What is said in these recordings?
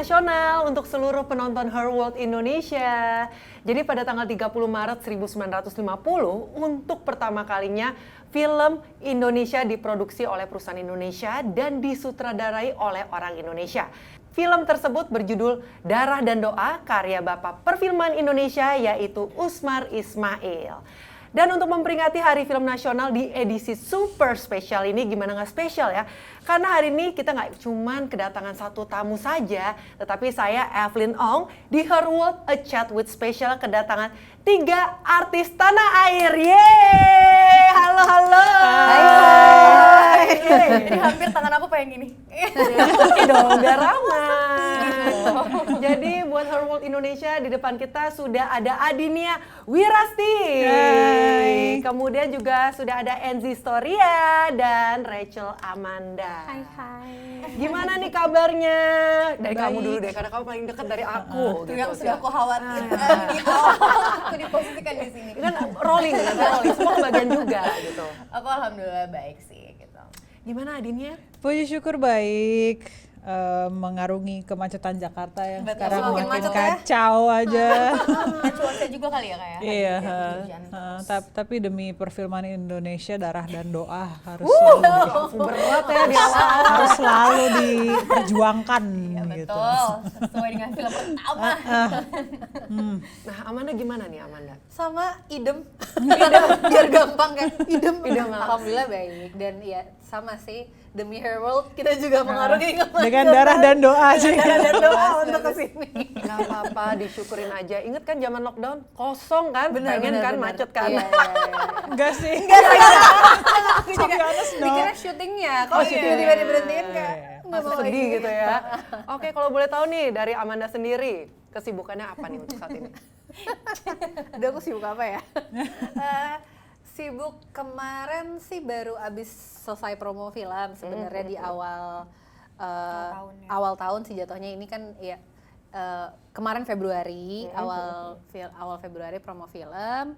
nasional untuk seluruh penonton Her World Indonesia. Jadi pada tanggal 30 Maret 1950 untuk pertama kalinya film Indonesia diproduksi oleh perusahaan Indonesia dan disutradarai oleh orang Indonesia. Film tersebut berjudul Darah dan Doa karya Bapak Perfilman Indonesia yaitu Usmar Ismail. Dan untuk memperingati Hari Film Nasional di edisi super spesial ini, gimana nggak spesial ya? Karena hari ini kita nggak cuman kedatangan satu tamu saja, tetapi saya Evelyn Ong di Her World A Chat with Special kedatangan tiga artis tanah air. Yeay! Halo, halo! Hai, hai. Ini hampir tangan aku pengen gini. Oke dong, biar ramai. Jadi buat Her World Indonesia di depan kita sudah ada Adinia Wirasti. Hai. Kemudian juga sudah ada Enzi Storia dan Rachel Amanda. Hai hai. Gimana nih kabarnya? Dari kamu Baik. dulu deh, karena kamu paling dekat dari aku. Tuh gitu. yang sudah aku khawatirkan gitu. Aku diposisikan di sini. Kan rolling, kan rolling. Semua kebagian juga gitu. Aku alhamdulillah baik sih gitu. Gimana Adinia? Puji syukur baik. Eh, mengarungi kemacetan Jakarta yang Betul, sekarang semakin makin macet ya. kacau aja. Kan cuaca juga kali ya kayak. Iya, Hujan, ha, hujan ha, terus. tap- tapi demi perfilman Indonesia darah dan doa harus Uh. selalu, berat ya di awal. harus selalu diperjuangkan Ya gitu. betul. Sesuai dengan film pertama. Nah, Amanda gimana nih Amanda? Sama idem. idem biar gampang kan. Idem. Idem, ah. Alhamdulillah baik dan ya sama sih demi her world kita juga mengarungi kemacetan. Dengan darah dan doa sih. darah dan doa untuk ke sini. Gak apa-apa, disyukurin aja. Ingat kan zaman lockdown kosong kan? Benar, Pengen benar, kan benar. macet kan? Iya, iya, iya. Enggak sih. Aku juga dikira syutingnya, kok Oh, tiba-tiba syutingnya. diberhentiin Iya. nggak mau sedih gitu ya. Oke, kalau boleh tahu nih dari Amanda sendiri, kesibukannya apa nih untuk saat ini? Udah aku sibuk apa ya? Eh, sibuk. Kemarin sih baru abis selesai promo film sebenarnya di awal eh, awal tahun sih jatuhnya. Ini kan ya eh, kemarin Februari awal fil- awal Februari promo film.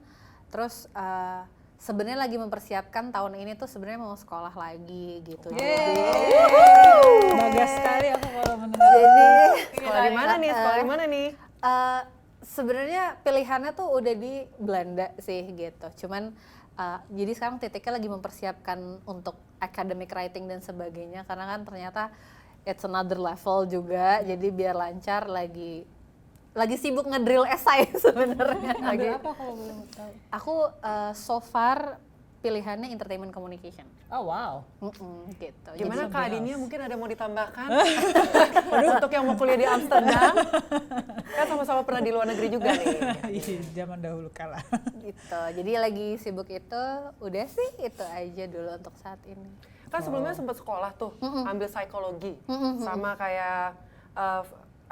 Terus eh, sebenarnya lagi mempersiapkan tahun ini tuh sebenarnya mau sekolah lagi gitu. Bagas sekali aku kalau mendengar. jadi Sekolah di mana nih? Sekolah di mana nih? Eh, sebenarnya pilihannya tuh udah di Belanda sih gitu. Cuman eh, jadi sekarang titiknya lagi mempersiapkan untuk academic writing dan sebagainya karena kan ternyata it's another level juga. Jadi biar lancar lagi lagi sibuk ngedrill esai sebenarnya. Lagi Lagi apa kalau boleh tahu? aku eh, so far pilihannya entertainment communication. Oh wow. Mm-mm, gitu. Gimana Jadi- Kak Adinia mungkin ada mau ditambahkan? untuk yang mau kuliah di Amsterdam, kan sama-sama pernah di luar negeri juga nih. Ih, zaman dahulu kala. gitu. Jadi lagi sibuk itu udah sih itu aja dulu untuk saat ini. Kan sebelumnya sempat sekolah tuh, ambil psikologi, sama kayak eh,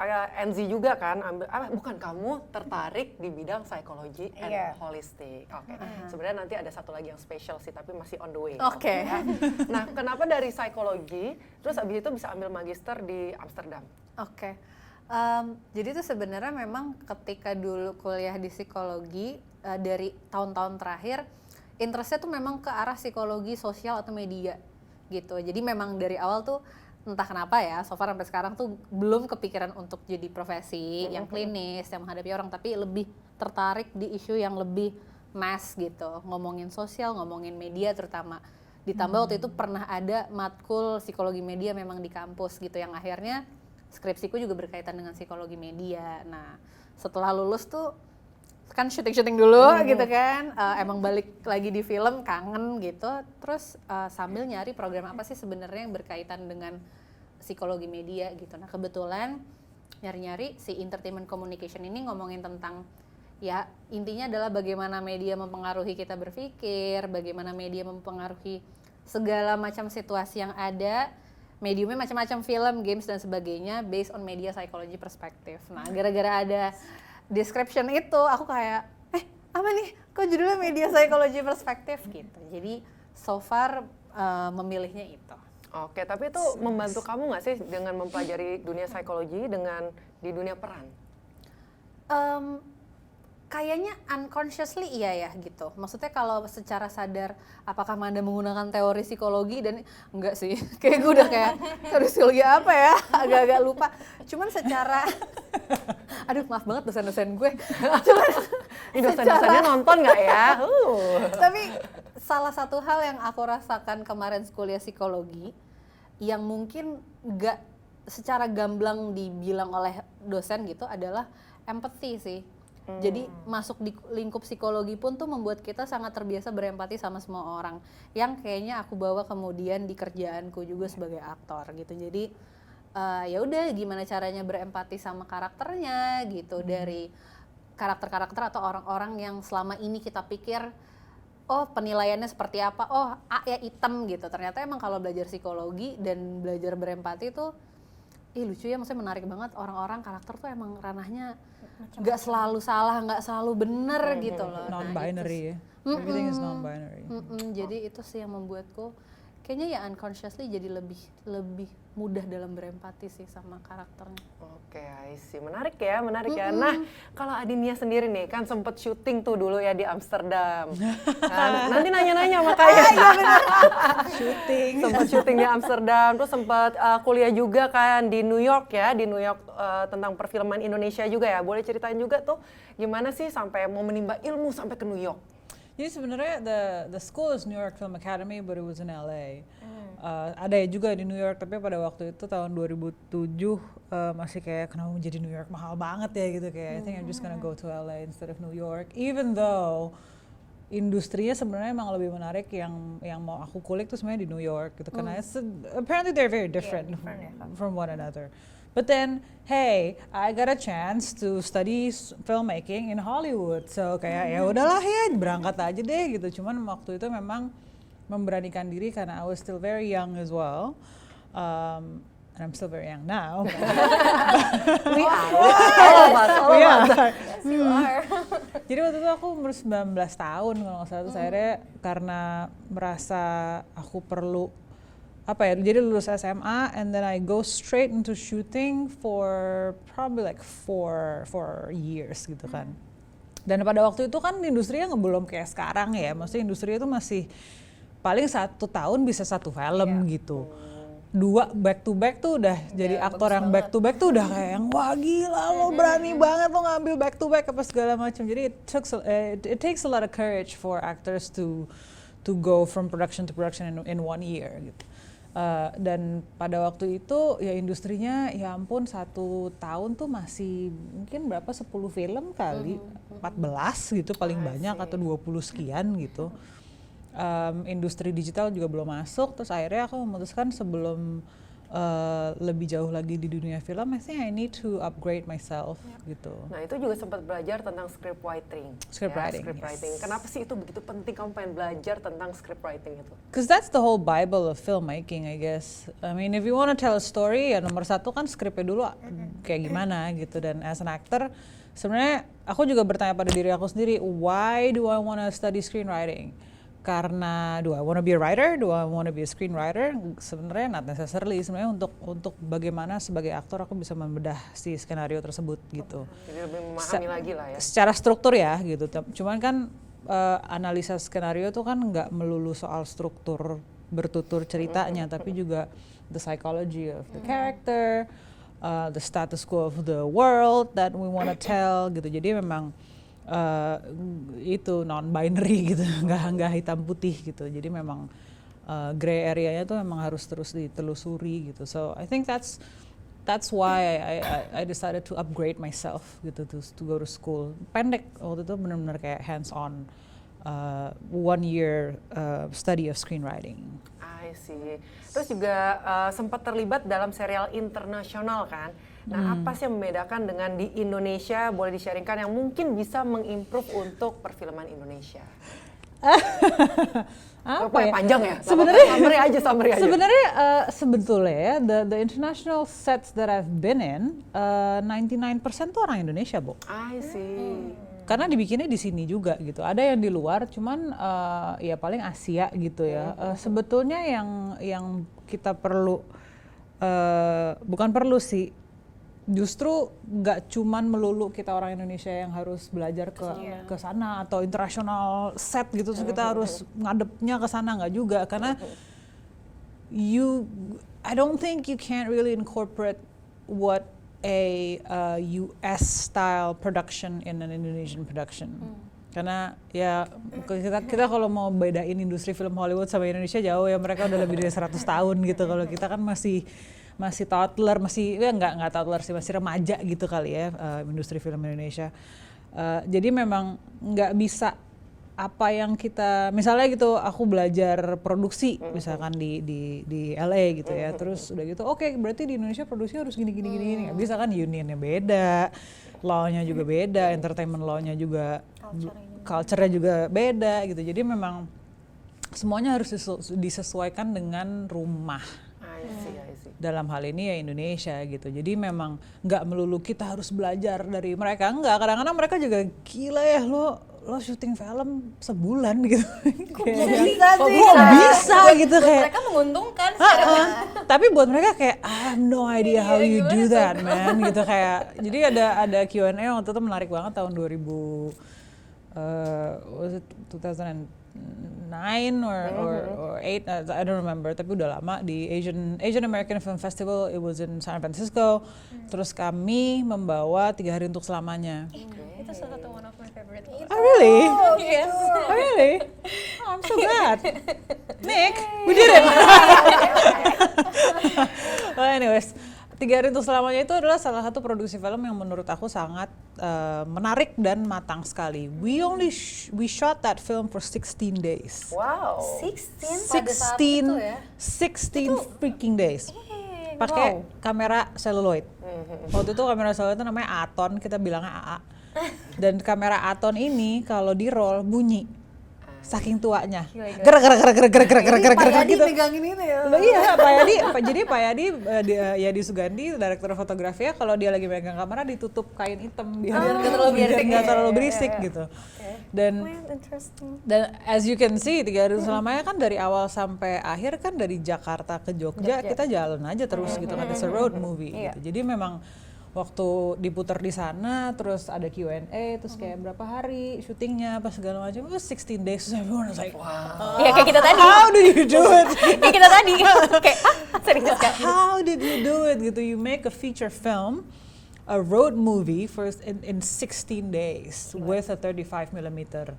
kayak Enzi juga kan, ambil ah, bukan kamu tertarik di bidang psikologi and Iya. holistic. Oke, sebenarnya nanti ada satu lagi yang spesial sih, tapi masih on the way. Oke. ya. Nah, kenapa dari psikologi, terus abis itu bisa ambil magister di Amsterdam? Oke. Em, jadi tuh sebenarnya memang ketika dulu kuliah di psikologi eh, dari tahun-tahun terakhir interestnya tuh memang ke arah psikologi sosial atau media gitu. Jadi memang dari awal tuh entah kenapa ya, so far sampai sekarang tuh belum kepikiran untuk jadi profesi yang klinis, yang menghadapi orang, tapi lebih tertarik di isu yang lebih mass gitu, ngomongin sosial, ngomongin media terutama. Ditambah waktu itu pernah ada matkul psikologi media memang di kampus gitu, yang akhirnya skripsiku juga berkaitan dengan psikologi media. Nah, setelah lulus tuh kan syuting-syuting dulu gitu kan, Eh, emang balik lagi di film kangen gitu, terus eh, sambil nyari program apa sih sebenarnya yang berkaitan dengan psikologi media gitu. Nah kebetulan nyari-nyari si entertainment communication ini ngomongin tentang ya intinya adalah bagaimana media mempengaruhi kita berpikir, bagaimana media mempengaruhi segala macam situasi yang ada mediumnya macam-macam film, games dan sebagainya based on media psychology perspektif. Nah, gara-gara ada description itu aku kayak eh apa nih kok judulnya media psychology perspektif gitu. Jadi so far eh, memilihnya itu. Oke, tapi itu membantu kamu nggak sih dengan mempelajari dunia psikologi dengan di dunia peran? Em, kayaknya unconsciously iya ya gitu. Maksudnya kalau secara sadar apakah Manda menggunakan teori psikologi dan enggak sih. Kayak gue udah kayak teori psikologi apa ya? Agak-agak lupa. Cuman secara aduh maaf banget dosen-dosen gue. Cuman Ini dosen-dosennya nonton nggak ya? Uh. tapi salah satu hal yang aku rasakan kemarin kuliah psikologi yang mungkin nggak secara gamblang dibilang oleh dosen gitu adalah empathy sih. Jadi masuk di lingkup psikologi pun tuh membuat kita sangat terbiasa berempati sama semua orang. Yang kayaknya aku bawa kemudian di kerjaanku juga sebagai aktor gitu. Jadi eh, ya udah gimana caranya berempati sama karakternya gitu dari karakter-karakter atau orang-orang yang selama ini kita pikir oh penilaiannya seperti apa oh A ya hitam gitu ternyata emang kalau belajar psikologi dan belajar berempati tuh ih lucu ya maksudnya menarik banget orang-orang karakter tuh emang ranahnya nggak selalu salah nggak selalu bener gitu loh. Nah, non-binary. ya. Everything is non-binary. Mm-mm, jadi itu sih yang membuatku kayaknya ya unconsciously jadi lebih lebih mudah dalam berempati sih sama karakternya Oke, I see. Menarik ya, menarik ya. Nah, kalau Adinia sendiri nih, kan sempet syuting tuh dulu ya di Amsterdam. Kan, nanti nanya-nanya sama kaya. Shooting. sempet syuting di Amsterdam, terus sempat uh, kuliah juga kan di New York ya, di New York uh, tentang perfilman Indonesia juga ya. Boleh ceritain juga tuh gimana sih sampai mau menimba ilmu sampai ke New York? Jadi sebenarnya the the school is New York Film Academy, but it was in LA. Uh, ada ya juga di New York, tapi pada waktu itu tahun 2007 uh, masih kayak kenapa menjadi New York? Mahal banget ya gitu kayak I think I'm just gonna go to LA instead of New York, even though industrinya sebenarnya emang lebih menarik yang yang mau aku kulik tuh sebenarnya di New York gitu karena it's a- apparently they're very different from one another. But then, hey, I got a chance to study filmmaking in Hollywood. So kayak ya udahlah ya berangkat aja deh gitu. Cuman waktu itu memang memberanikan diri karena I was still very young as well. Um, and I'm still very young now. We are. All of us, all of us. you are Jadi waktu itu aku umur 19 tahun kalau nggak salah terus akhirnya karena merasa aku perlu apa ya jadi lulus SMA and then I go straight into shooting for probably like four four years gitu kan. Dan pada waktu itu kan industrinya nggak belum kayak sekarang ya, maksudnya industri itu masih paling satu tahun bisa satu film gitu. Dua back to back tuh udah jadi aktor yang back to back tuh udah kayak yang wah gila lo berani banget lo ngambil back to back apa segala macam. Jadi it eh, it, it takes a lot of courage for actors to to go from production to production in, in one year gitu. Uh, dan pada waktu itu ya industrinya ya ampun satu tahun tuh masih mungkin berapa 10 film kali 14 gitu paling banyak atau 20 sekian gitu. Um, industri digital juga belum masuk terus akhirnya aku memutuskan sebelum uh, lebih jauh lagi di dunia film I think I need to upgrade myself gitu Nah itu juga sempat belajar tentang script writing. Script writing, script yes. writing. Kenapa sih itu begitu penting kamu pengen belajar tentang script writing itu? Because that's the whole Bible of filmmaking, I guess. I mean, if you want to tell a story, ya nomor satu kan skripnya dulu kayak gimana gitu. Dan as an actor, sebenarnya aku juga bertanya pada diri aku sendiri, why do I want to study screenwriting? Karena do I want to be a writer? Do I want to be a screenwriter? Sebenarnya not necessarily. Sebenarnya untuk untuk bagaimana sebagai aktor aku bisa membedah si skenario tersebut gitu Jadi lebih memahami Se- lagi lah ya. secara struktur ya gitu. Cuman kan eh, analisa skenario tuh kan nggak melulu soal struktur bertutur ceritanya, tapi juga the psychology of the character, uh, the status quo of the world that we want to tell gitu. Jadi memang eh, itu non binary gitu, nggak nggak hitam putih gitu. Jadi memang uh, gray area-nya tuh memang harus terus ditelusuri gitu. So I think that's that's why I, I, I- I decided to upgrade myself gitu to to go to school. Pendek waktu itu benar-benar kayak hands on uh, one year uh, study of screenwriting. I see. Terus juga uh, sempat terlibat dalam serial internasional kan. Nah, apa sih yang membedakan dengan di Indonesia? Boleh di-sharingkan yang mungkin bisa mengimprove untuk perfilman Indonesia. Apa ya? panjang ya? Sebenarnya- summary aja, summary aja. Sebenarnya uh, sebetulnya ya the the international sets that I've been in uh, 99% tuh orang Indonesia, Bu. I see. karena dibikinnya di sini juga gitu. Ada yang di luar, cuman uh, ya paling Asia gitu ya. Uh, sebetulnya yang yang kita perlu uh, bukan perlu sih justru nggak cuman melulu kita orang Indonesia yang harus belajar ke ke sana. atau internasional set gitu terus kita harus ngadepnya ke sana nggak juga. Karena you I don't think you can't really incorporate what a uh, US style production in an Indonesian production. Karena ya kita kita kalau mau bedain industri film Hollywood sama Indonesia jauh ya mereka udah lebih dari 100 tahun gitu. Kalau kita kan masih masih toddler, masih ya nggak nggak toddler sih, masih remaja gitu kali ya uh, industri film Indonesia. Uh, jadi memang nggak bisa apa yang kita misalnya gitu aku belajar produksi misalkan di di di LA gitu ya terus udah gitu oke berarti di Indonesia produksi harus gini gini gini gini. Nggak bisa kan unionnya beda law-nya juga beda entertainment law-nya juga culture-nya juga beda gitu. Jadi memang semuanya harus disesu- disesuaikan dengan rumah see, I see. dalam hal ini ya Indonesia gitu. Jadi memang nggak melulu kita harus belajar dari mereka. Enggak, kadang-kadang mereka juga gila ya lo lo syuting film sebulan gitu. Kayak, bisa kok sih? kok bisa gitu kayak. mereka menguntungkan. Tapi buat mereka kayak I have no idea how you do that man gitu kayak. Jadi ada ada Q&A waktu itu menarik banget tahun 2000 uh, was it 2009 or or or 8 uh, I don't remember tapi udah lama di Asian Asian American Film Festival it was in San Francisco. Terus kami membawa tiga hari untuk selamanya. Itu salah satu one of my favorite oh really? Yes. oh really? Oh, I'm so glad. Nick we did it. Well anyways tiga hari untuk selamanya itu adalah salah satu produksi film yang menurut aku sangat uh, menarik dan matang sekali. We only sh- we shot that film for 16 days. Wow. 16 pada saat itu ya? 16 freaking days. Eh, pakai kamera celluloid. Waktu itu kamera celluloid itu namanya Aton kita bilangnya AA dan kamera Aton ini kalau di roll bunyi saking tuanya. Gerak gerak gerak gerak gerak gerak gerak gerak Pak gerak Yadi gitu. Megangin ini ya. Loh iya, Pak Yadi, Pak- jadi Pak Yadi, eh, di, eh, Yadi Sugandi, direktur fotografi ya, kalau dia lagi megang kamera ditutup kain hitam biar Biar nggak terlalu biar berisik nggak ya, terlalu ya, berisik gitu. Dan dan as you can see tiga hari selamanya kan dari awal sampai akhir kan dari Jakarta ke Jogja, kita jalan aja terus gitu kan it's a road movie gitu. Jadi memang waktu diputar di sana terus ada Q&A terus kayak berapa hari syutingnya apa segala macam it was 16 days so everyone was like ya kayak kita tadi. How did you do it? Kayak kita tadi. Kayak ah serius kan How did you do it? Gitu? You make a feature film, a road movie for in, in 16 days with a 35 millimeter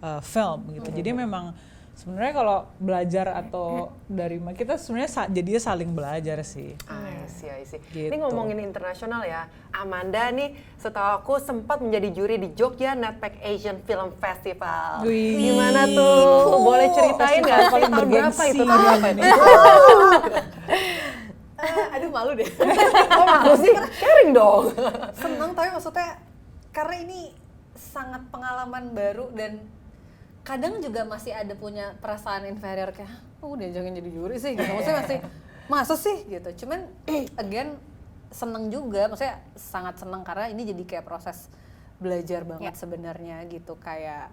uh, film gitu. Jadi memang sebenarnya kalau belajar atau dari kita sebenarnya sa- jadinya saling belajar sih. I see, I see. Gitu. Ini ngomongin internasional ya, Amanda nih setahu aku sempat menjadi juri di Jogja Netpack Asian Film Festival. Wih. Gimana tuh? Boleh ceritain nggak? Paling Tahun berapa bergengsi itu? Tahun berapa itu? Eh, aduh malu deh. Kok malu sih? Sharing dong. Seneng tapi maksudnya karena ini sangat pengalaman baru dan kadang juga masih ada punya perasaan inferior kayak oh udah jangan jadi juri sih gitu. Maksudnya masih masa sih? gitu. Cuman again seneng juga, maksudnya sangat seneng karena ini jadi kayak proses belajar banget sebenarnya gitu. Kayak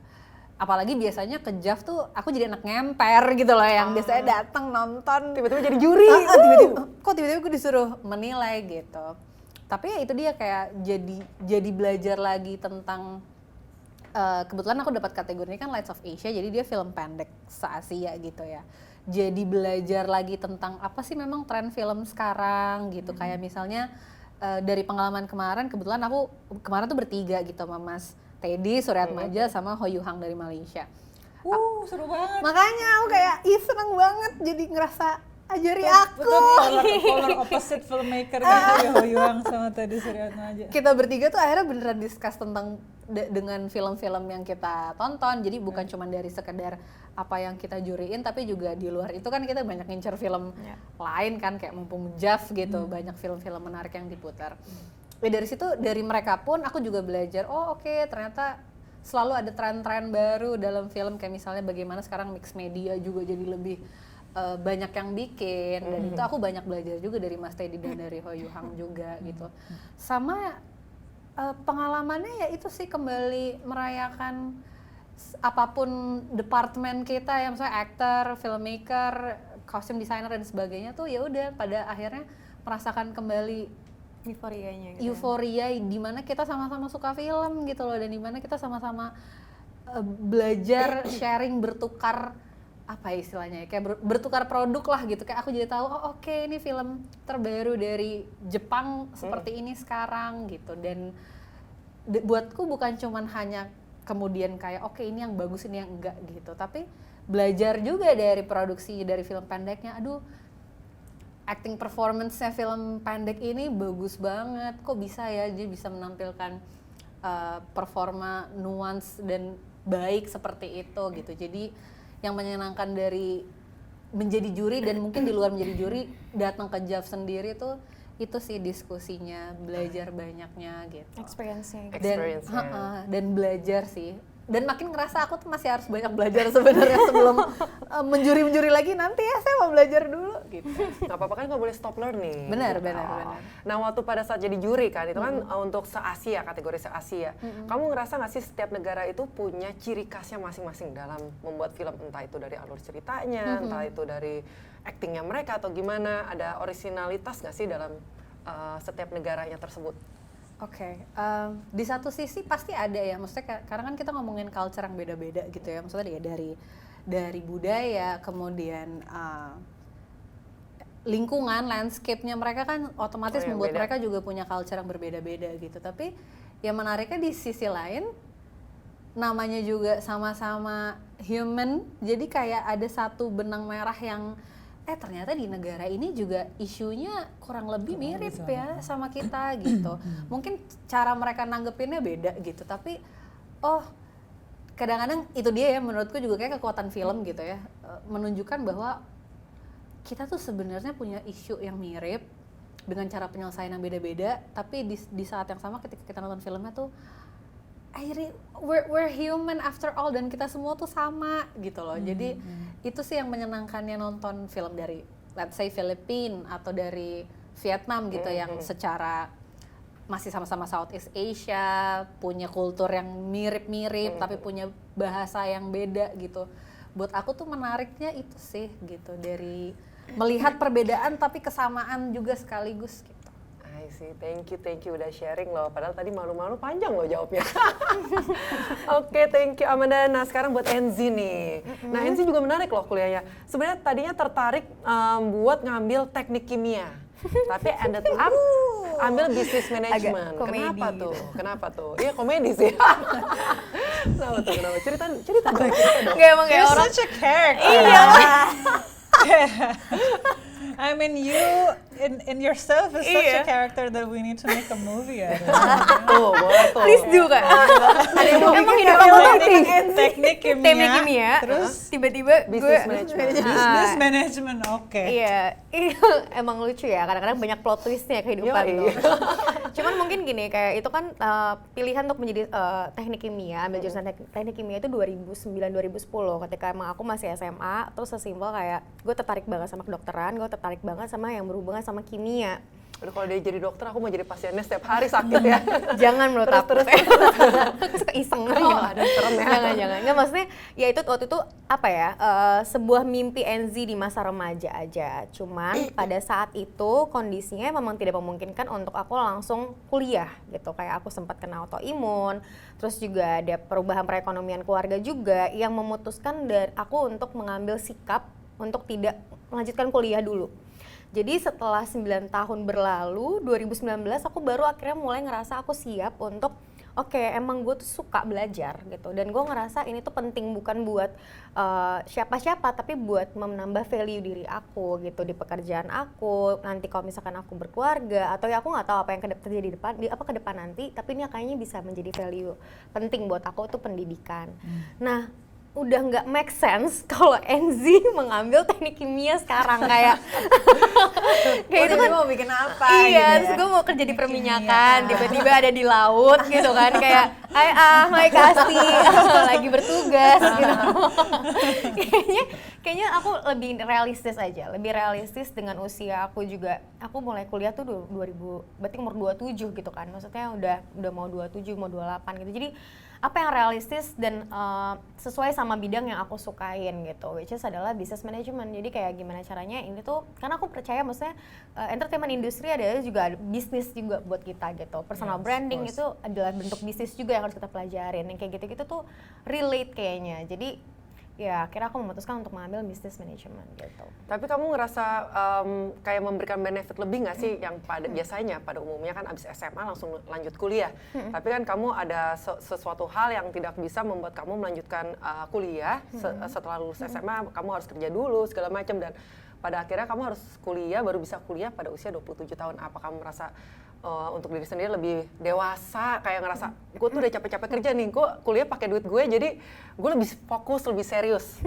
apalagi biasanya ke JAV tuh aku jadi anak ngemper gitu loh yang biasanya datang nonton. Tiba-tiba jadi juri. Ah, ah, tiba-tiba kok tiba-tiba gue disuruh menilai gitu. Tapi ya itu dia kayak jadi jadi belajar lagi tentang eh, kebetulan aku dapat kategori ini kan Lights of Asia jadi dia film pendek se Asia gitu ya. Jadi belajar lagi tentang apa sih memang tren film sekarang gitu. Kayak misalnya eh, dari pengalaman kemarin kebetulan aku kemarin tuh bertiga gitu sama Mas Teddy Suryat Maja sama Ho Yu Hang dari Malaysia. Uh, seru banget. makanya aku kayak ih seneng banget jadi ngerasa ajari aku. Betul, polar, polar opposite filmmaker gitu ya Ho Yuang sama tadi Suryatno aja. kita bertiga tuh akhirnya beneran discuss tentang de- dengan film-film yang kita tonton. Jadi bukan cuma dari sekedar apa yang kita juriin tapi juga di luar itu kan kita banyak ngincer film lain kan kayak mumpung Jav gitu. Banyak film-film menarik yang diputar. Ya dari situ dari mereka pun aku juga belajar oh oke ternyata selalu ada tren-tren baru dalam film. Kayak misalnya bagaimana sekarang mix media juga jadi lebih eh, banyak yang bikin. Dan itu aku banyak belajar juga dari Mas Teddy dan dari Ho Yu Hang juga gitu. Sama eh, pengalamannya ya itu sih kembali merayakan apa pun departemen kita ya misalnya aktor, filmmaker, costume designer dan sebagainya tuh ya udah pada akhirnya merasakan kembali Euforianya gitu. euforia di mana kita sama-sama suka film gitu loh dan di mana kita sama-sama eh, belajar sharing bertukar apa ya istilahnya ya, kayak ber- bertukar produk lah gitu. Kayak aku jadi tahu oh oke ini film terbaru dari Jepang seperti ini sekarang gitu. Dan buatku bukan cuman hanya kemudian kayak oke ini yang bagus ini yang enggak gitu. Tapi belajar juga dari produksi dari film pendeknya. Aduh acting performance-nya film pendek ini bagus banget. Kok bisa ya dia bisa menampilkan uh, performa nuans dan baik seperti itu gitu. Jadi yang menyenangkan dari menjadi juri dan mungkin di luar menjadi juri datang ke JAV sendiri tuh itu sih diskusinya, belajar banyaknya gitu. Experience-nya gitu. Dan Experience-nya. ha-ha, dan belajar sih. Dan makin ngerasa aku tuh masih harus banyak belajar sebenarnya sebelum uh, menjuri-menjuri lagi nanti ya saya mau belajar dulu gitu. Nggak apa-apa kan nggak boleh stop learning. Benar, benar, Oh. benar. Nah waktu pada saat jadi juri kan, itu kan uh, untuk se-Asia, kategori se-Asia. Kamu ngerasa nggak sih setiap negara itu punya ciri khasnya masing-masing dalam membuat film, entah itu dari alur ceritanya, entah itu dari actingnya mereka atau gimana, ada originalitas nggak sih dalam uh, setiap negaranya tersebut? Oke, em, di satu sisi pasti ada ya, maksudnya ka- karena kan kita ngomongin culture yang beda-beda gitu ya, maksudnya ya dari dari budaya, kemudian eh, lingkungan, landscape-nya mereka kan otomatis Oh, membuat beda. mereka juga punya culture yang berbeda-beda gitu. Tapi yang menariknya di sisi lain, namanya juga sama-sama human, jadi kayak ada satu benang merah yang eh ternyata di negara ini juga isunya kurang lebih mirip ya sama kita gitu. Mungkin cara mereka nanggepinnya beda gitu, tapi oh kadang-kadang itu dia ya menurutku juga kayak kekuatan film gitu ya, eh, menunjukkan bahwa kita tuh sebenarnya punya isu yang mirip dengan cara penyelesaian yang beda-beda, tapi di, di saat yang sama ketika kita nonton filmnya tuh akhirnya we're, we're human after all dan kita semua tuh sama gitu loh. Jadi itu sih yang menyenangkannya nonton film dari let's say Filipina atau dari Vietnam gitu yang secara masih sama-sama Southeast Asia, punya kultur yang mirip-mirip tapi punya bahasa yang beda gitu. Buat aku tuh menariknya itu sih gitu dari melihat perbedaan tapi kesamaan juga sekaligus gitu. See, thank you, thank you udah sharing loh. Padahal tadi malu-malu panjang loh jawabnya. Oke, thank you Amanda. Nah sekarang buat Enzi nih. Nah Enzi juga menarik loh kuliahnya. Sebenarnya tadinya tertarik em, buat ngambil teknik kimia. Tapi ended up ambil business management. komedi Kenapa gitu. tuh? Kenapa tuh? Iya komedi sih. kenapa tuh? Kenapa? Cerita, cerita dong. Nggak emang kayak You're orang such a character. Iya. I mean, you in in yourself is such Iya. a character that we need to make a movie out of. Tuh, boleh tuh. Please do kak. Emang hidup aku penting. teknik, teknik kimia, Teknik kimia. terus Tiba-tiba Business gue management. business management. Oke. Iya, iya, emang lucu ya. Kadang-kadang banyak plot twistnya kehidupan Yoi. tuh. Cuman mungkin gini, kayak itu kan uh, pilihan untuk menjadi uh, teknik kimia, ambil jurusan tek- teknik kimia itu 2009-2010 ketika emang aku masih SMA, terus sesimpel kayak gue tertarik banget sama kedokteran, gue tertarik banget sama yang berhubungan sama kimia. Aduh kalau dia jadi dokter aku mau jadi pasiennya setiap hari sakit ya. Jangan menurut Terus, aku. terus, Suka iseng. Oh, ada serem ya. Jangan, jangan. Nggak, maksudnya ya itu waktu itu apa ya, eh, sebuah mimpi Enzi di masa remaja aja. Cuman pada saat itu kondisinya memang tidak memungkinkan untuk aku langsung kuliah gitu. Kayak aku sempat kena autoimun, terus juga ada perubahan perekonomian keluarga juga yang memutuskan dari aku untuk mengambil sikap untuk tidak melanjutkan kuliah dulu. Jadi setelah 9 tahun berlalu, 2019 aku baru akhirnya mulai ngerasa aku siap untuk oke emang gue tuh suka belajar gitu. Dan gue ngerasa ini tuh penting bukan buat uh, siapa-siapa tapi buat menambah value diri aku gitu di pekerjaan aku. Nanti kalau misalkan aku berkeluarga atau ya aku nggak tahu apa yang terjadi di depan di apa ke depan nanti tapi ini kayaknya bisa menjadi value penting buat aku tuh pendidikan. Nah udah nggak make sense kalau Enzi mengambil teknik kimia sekarang kayak kayak itu kan mau bikin apa iya, gitu ya. gue mau kerja di perminyakan, tiba-tiba ada di laut gitu kan, kayak Hai ah, hai kasih, lagi bertugas gitu. kayaknya, kayaknya aku lebih realistis aja, lebih realistis dengan usia aku juga. Aku mulai kuliah tuh du- 2000, berarti umur 27 gitu kan, maksudnya udah udah mau 27, mau 28 gitu. Jadi apa yang realistis dan uh, sesuai sama bidang yang aku sukain gitu which is adalah business management. Jadi kayak gimana caranya ini tuh karena aku percaya maksudnya uh, entertainment industry adalah juga bisnis juga buat kita gitu. Personal Yes, branding itu adalah bentuk bisnis juga yang harus kita pelajarin. Yang kayak gitu-gitu tuh relate kayaknya. Jadi ya akhirnya aku memutuskan untuk mengambil business management gitu. Tapi kamu ngerasa em, kayak memberikan benefit lebih nggak sih yang pada biasanya pada umumnya kan abis SMA langsung lanjut kuliah. Tapi kan kamu ada se- sesuatu hal yang tidak bisa membuat kamu melanjutkan uh, kuliah. Se- setelah lulus SMA kamu harus kerja dulu segala macam dan pada akhirnya kamu harus kuliah baru bisa kuliah pada usia 27 tahun. Apa kamu merasa uh, untuk diri sendiri lebih dewasa kayak ngerasa gue tuh udah capek-capek kerja nih, gue kuliah pakai duit gue jadi gue lebih fokus, lebih serius.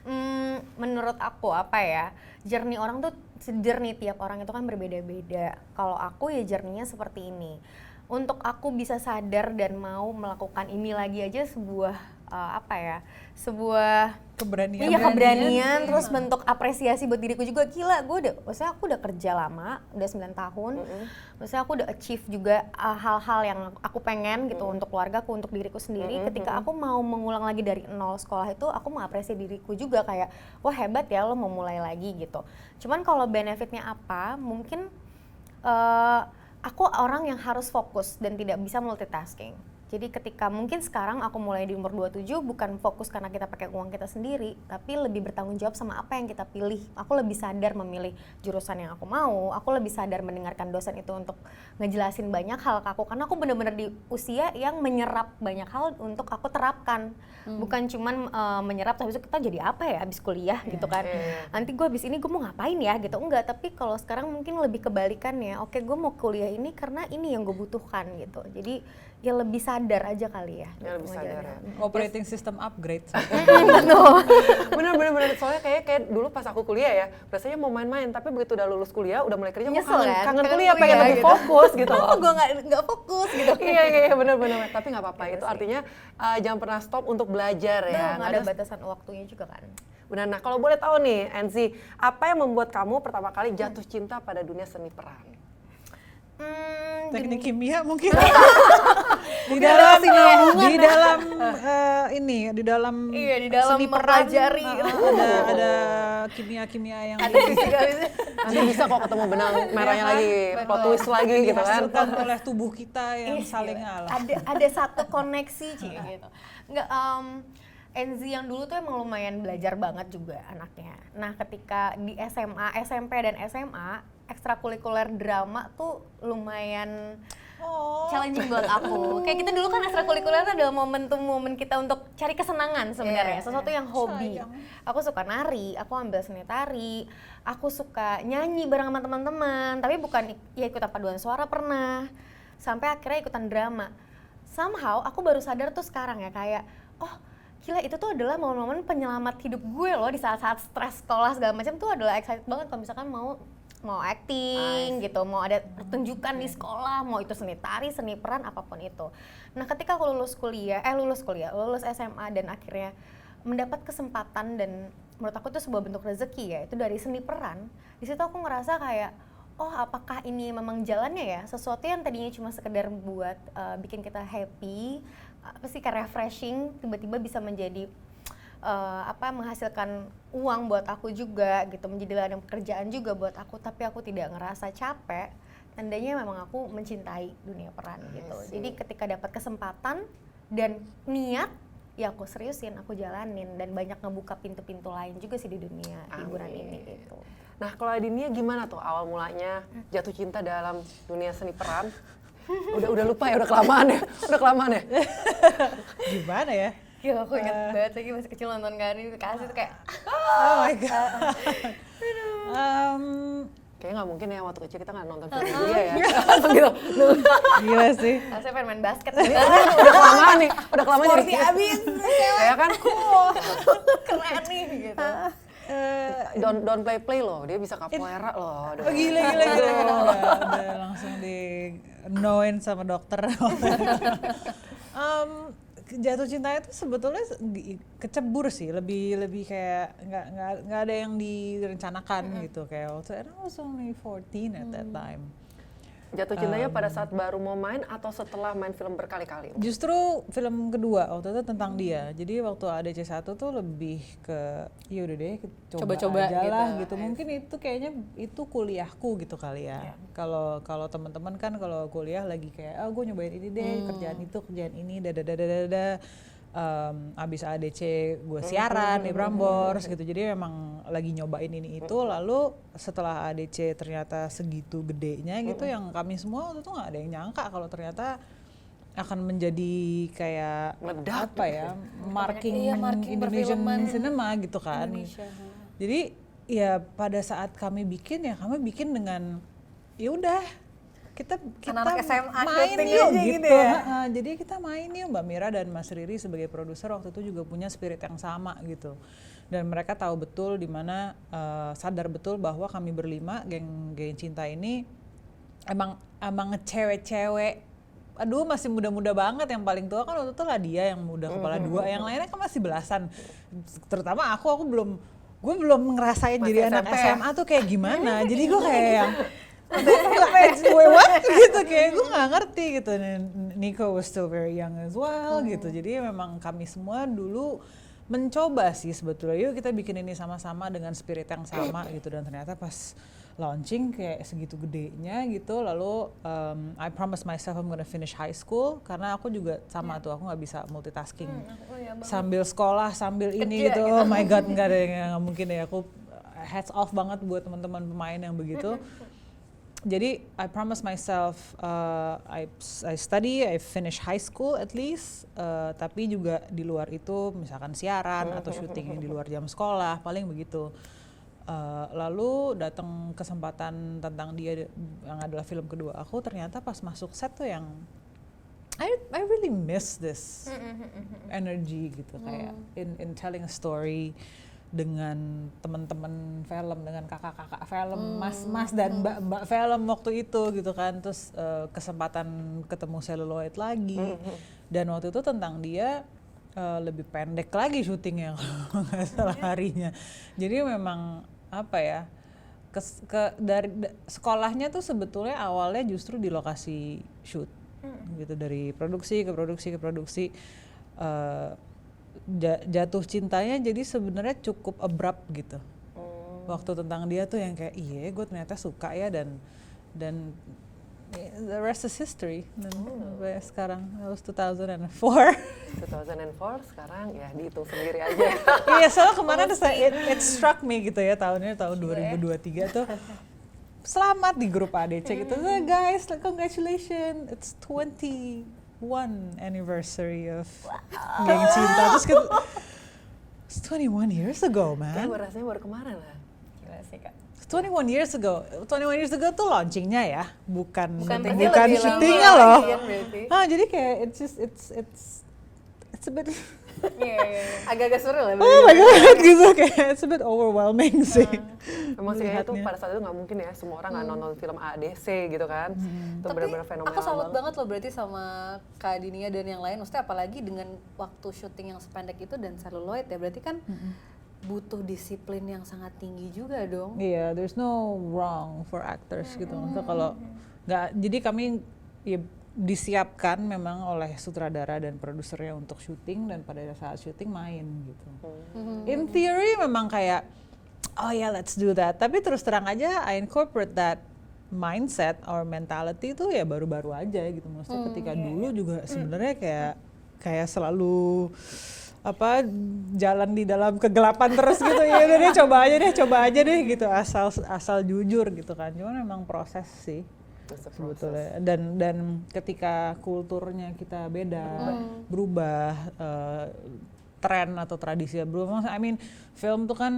Hmm, menurut aku apa ya journey orang tuh journey tiap orang itu kan berbeda-beda kalau aku ya journey-nya seperti ini untuk aku bisa sadar dan mau melakukan ini lagi aja sebuah uh, apa ya sebuah keberanian Iya keberanian, terus bentuk apresiasi buat diriku juga gila. Gue udah, maksudnya aku udah kerja lama, udah 9 tahun. Maksudnya aku udah achieve juga uh, hal-hal yang aku pengen gitu untuk keluargaku, untuk diriku sendiri. Ketika aku mau mengulang lagi dari nol sekolah itu, aku mengapresiasi diriku juga kayak wah hebat ya lo mau mulai lagi gitu. Cuman kalau benefitnya apa, mungkin eh, aku orang yang harus fokus dan tidak bisa multitasking. Jadi ketika mungkin sekarang aku mulai di umur 27 bukan fokus karena kita pakai uang kita sendiri, tapi lebih bertanggung jawab sama apa yang kita pilih. Aku lebih sadar memilih jurusan yang aku mau, aku lebih sadar mendengarkan dosen itu untuk ngejelasin banyak hal ke aku karena aku benar-benar di usia yang menyerap banyak hal untuk aku terapkan. Bukan cuman eh, menyerap tapi kita jadi apa ya habis kuliah gitu kan. Iya. Nanti gue habis ini gue mau ngapain ya gitu. Enggak, tapi kalau sekarang mungkin lebih kebalikannya. Oke, gue mau kuliah ini karena ini yang gue butuhkan gitu. Jadi ya lebih sadar aja kali ya. Ya, lebih gitu sadar ya. operating system upgrade bener bener bener soalnya kayak kayak dulu pas aku kuliah ya rasanya mau main-main tapi begitu udah lulus kuliah udah mulai kerja Nyesel kangen, kan? kangen Kangen kuliah pengen kuliah lebih gitu. fokus gitu Kenapa gue nggak nggak fokus gitu? iya iya iya, bener bener tapi nggak apa-apa itu artinya uh, jangan pernah stop untuk belajar ya Nah, Nggak nggak ada batasan waktunya juga kan. benar nah kalau boleh tahu nih Enzi apa yang membuat kamu pertama kali jatuh cinta pada dunia seni peran Hmm, teknik kimia mungkin di dalam kesinambungan. di dalam eh, ini di dalam Iya, di dalam seni peran, mempelajari. eh, ada ada kimia kimia yang ada nanti bisa kok ketemu benang merahnya lagi plot Betul. twist lagi gitu kan dihasilkan oleh tubuh kita yang Ih, saling gila. ngalah Ada ada satu koneksi Ci, gitu. Enggak um, Enzi yang dulu tuh emang lumayan belajar banget juga anaknya. Nah, ketika di SMA, SMP dan SMA, ekstrakurikuler drama tuh lumayan oh challenging buat aku. Kayak kita dulu kan ekstrakurikuler adalah momentum momen kita untuk cari kesenangan sebenarnya, Iya, sesuatu yang hobi. Sayang. Aku suka nari, aku ambil seni tari, aku suka nyanyi bareng sama teman-teman, tapi bukan ya ikutan paduan suara pernah. Sampai akhirnya ikutan drama. Somehow aku baru sadar tuh sekarang ya kayak oh gila itu tuh adalah momen-momen penyelamat hidup gue loh di saat-saat stres sekolah segala macam tuh adalah excited banget kalau misalkan mau mau acting gitu, mau ada pertunjukan di sekolah, mau itu seni tari, seni peran apa pun itu. Nah, ketika aku lulus kuliah, eh lulus kuliah, lulus SMA dan akhirnya mendapat kesempatan dan menurut aku itu sebuah bentuk rezeki ya, itu dari seni peran. Di situ aku ngerasa kayak oh apakah ini memang jalannya ya sesuatu yang tadinya cuma sekedar buat uh, bikin kita happy sih kayak refreshing tiba-tiba bisa menjadi uh, apa menghasilkan uang buat aku juga gitu menjadi ladang pekerjaan juga buat aku tapi aku tidak ngerasa capek. Tandanya memang aku mencintai dunia peran gitu. jadi ketika dapat kesempatan dan niat ya aku seriusin aku jalanin. Dan banyak ngebuka pintu-pintu lain juga sih di dunia hiburan ini gitu. Nah, kalau Adinia gimana tuh awal mulanya? Jatuh cinta dalam dunia seni peran? Udah udah lupa ya, udah kelamaan ya, udah kelamaan ya. gimana ya Ya aku ingat banget lagi masih kecil nonton Karin kasih tuh kayak oh my god Em, Kayaknya nggak mungkin ya waktu kecil kita nggak nonton film dia ya. Langsung gitu. gila sih ah, saya pengen main basket udah kelamaan nih, udah kelamaan Sporty jadi. abis Ya kan? keren nih gitu Eh, Don't don't play play loh, dia bisa capoeira loh. Oh gila gila gila, gila. Udah, udah langsung di knowin sama dokter. Em, jatuh cinta itu sebetulnya kecebur sih, lebih lebih kayak nggak nggak nggak ada yang direncanakan gitu. Kayak waktu I was only 14 at that time. Jatuh cintanya pada saat baru mau main atau setelah main film berkali-kali? Justru film kedua waktu itu tentang dia. Jadi waktu ADC 1 tuh lebih ke ya udah deh coba Coba-coba aja lah gitu. gitu. Mungkin itu kayaknya itu kuliahku gitu kali ya. Kalau kalau teman-teman kan kalau kuliah lagi kayak oh gue nyobain ini deh, kerjaan itu, kerjaan ini, dada dada dada. Um, abis ADC gue siaran di Prambors gitu. Jadi memang lagi nyobain ini itu. Lalu setelah ADC ternyata segitu gedenya gitu yang kami semua waktu itu nggak ada yang nyangka kalau ternyata akan menjadi kayak Meledak apa ya marking, Iya, marking Indonesian cinema gitu kan. Jadi ya pada saat kami bikin ya kami bikin dengan ya udah kita kita Anak-anak SMA main yuk gitu, gitu ya. Ha-ha, jadi kita main yuk. Mbak Mira dan Mas Riri sebagai produser waktu itu juga punya spirit yang sama gitu. Dan mereka tahu betul di mana eh, sadar betul bahwa kami berlima geng geng cinta ini emang emang ngecewek-cewek. Aduh masih muda-muda banget. Yang paling tua kan waktu itu lah dia yang muda kepala dua. Yang lainnya kan masih belasan. Terutama aku aku belum gue belum ngerasain Masih jadi anak SMP ya? SMA tuh kayak gimana. Jadi gue kayak yang gue what? gitu kayak gue nggak ngerti gitu. Nico was still very young as well gitu. Jadi memang kami semua dulu mencoba sih sebetulnya. Yuk kita bikin ini sama-sama dengan spirit yang sama gitu. Dan ternyata pas launching kayak segitu gedenya gitu lalu um, I promise myself I'm gonna finish high school karena aku juga sama tuh aku nggak bisa multitasking. Sambil sekolah sambil ini gitu. oh my god nggak ada yang nggak mungkin ya. Aku heads off banget buat teman-teman pemain yang begitu jadi I promise myself uh, I I study I finish high school at least uh, tapi juga di luar itu misalkan siaran atau syuting yang di luar jam sekolah paling begitu. Uh, lalu datang kesempatan tentang dia yang adalah film kedua aku ternyata pas masuk set tuh yang I I really miss this energy gitu kayak in in telling a story dengan teman-teman film dengan kakak-kakak film mas-mas dan mbak-mbak film waktu itu gitu kan. Terus eh, kesempatan ketemu seluloid lagi. Dan waktu itu tentang dia eh, lebih pendek lagi syutingnya kalau nggak salah harinya. Jadi memang apa ya kes- ke dari da- sekolahnya tuh sebetulnya awalnya justru di lokasi shoot gitu. Dari produksi ke produksi ke produksi ja- jatuh cintanya jadi sebenarnya cukup abrupt gitu. Waktu tentang dia tuh yang kayak iya gue ternyata suka ya dan dan eh, the rest is history. Dan sampai sekarang that was 2004 2004 sekarang ya dihitung sendiri aja. iya soalnya kemarin saya- it, it struck me gitu ya tahunnya tahun 2023 tuh. Selamat di grup ADC gitu. "Eh, guys congratulations. It's 21 anniversary of geng cinta terus kita it's 21 years ago Kayak man. Gue rasanya baru kemarin lah. Gila sih kak. 21 years ago. 21 years ago tuh launchingnya ya. Bukan Bukan bukan, syutingnya loh. kan ah jadi kayak it's just it's it's it's a bit Iya, iya, iya. Agak-agak surreal ya. oh my god gitu kayak it's a bit overwhelming sih Memang sih kayaknya tuh pada saat itu nggak mungkin ya semua orang nggak nonton film ADC gitu kan. Itu Tapi benar-benar fenomenal aku salut banget. banget loh berarti sama Kak Dinia dan yang lain. Maksudnya apalagi dengan waktu syuting yang sependek itu dan celluloid ya. Berarti kan butuh disiplin yang sangat tinggi juga dong. Iya, there's no wrong for actors gitu. Maksudnya kalau nggak, jadi kami ya disiapkan memang oleh sutradara dan produsernya untuk syuting dan pada saat syuting main gitu. In theory memang kayak oh ya let's do that. Tapi terus terang aja I incorporate that mindset or mentality itu ya baru-baru aja gitu. Maksudnya ketika dulu juga sebenarnya kayak kayak selalu apa jalan di dalam kegelapan terus gitu ya udah deh coba aja deh coba aja deh gitu asal asal jujur gitu kan cuman memang proses sih. Sebetulnya dan dan ketika kulturnya kita beda berubah eh, tren atau tradisi berubah I mean film tuh kan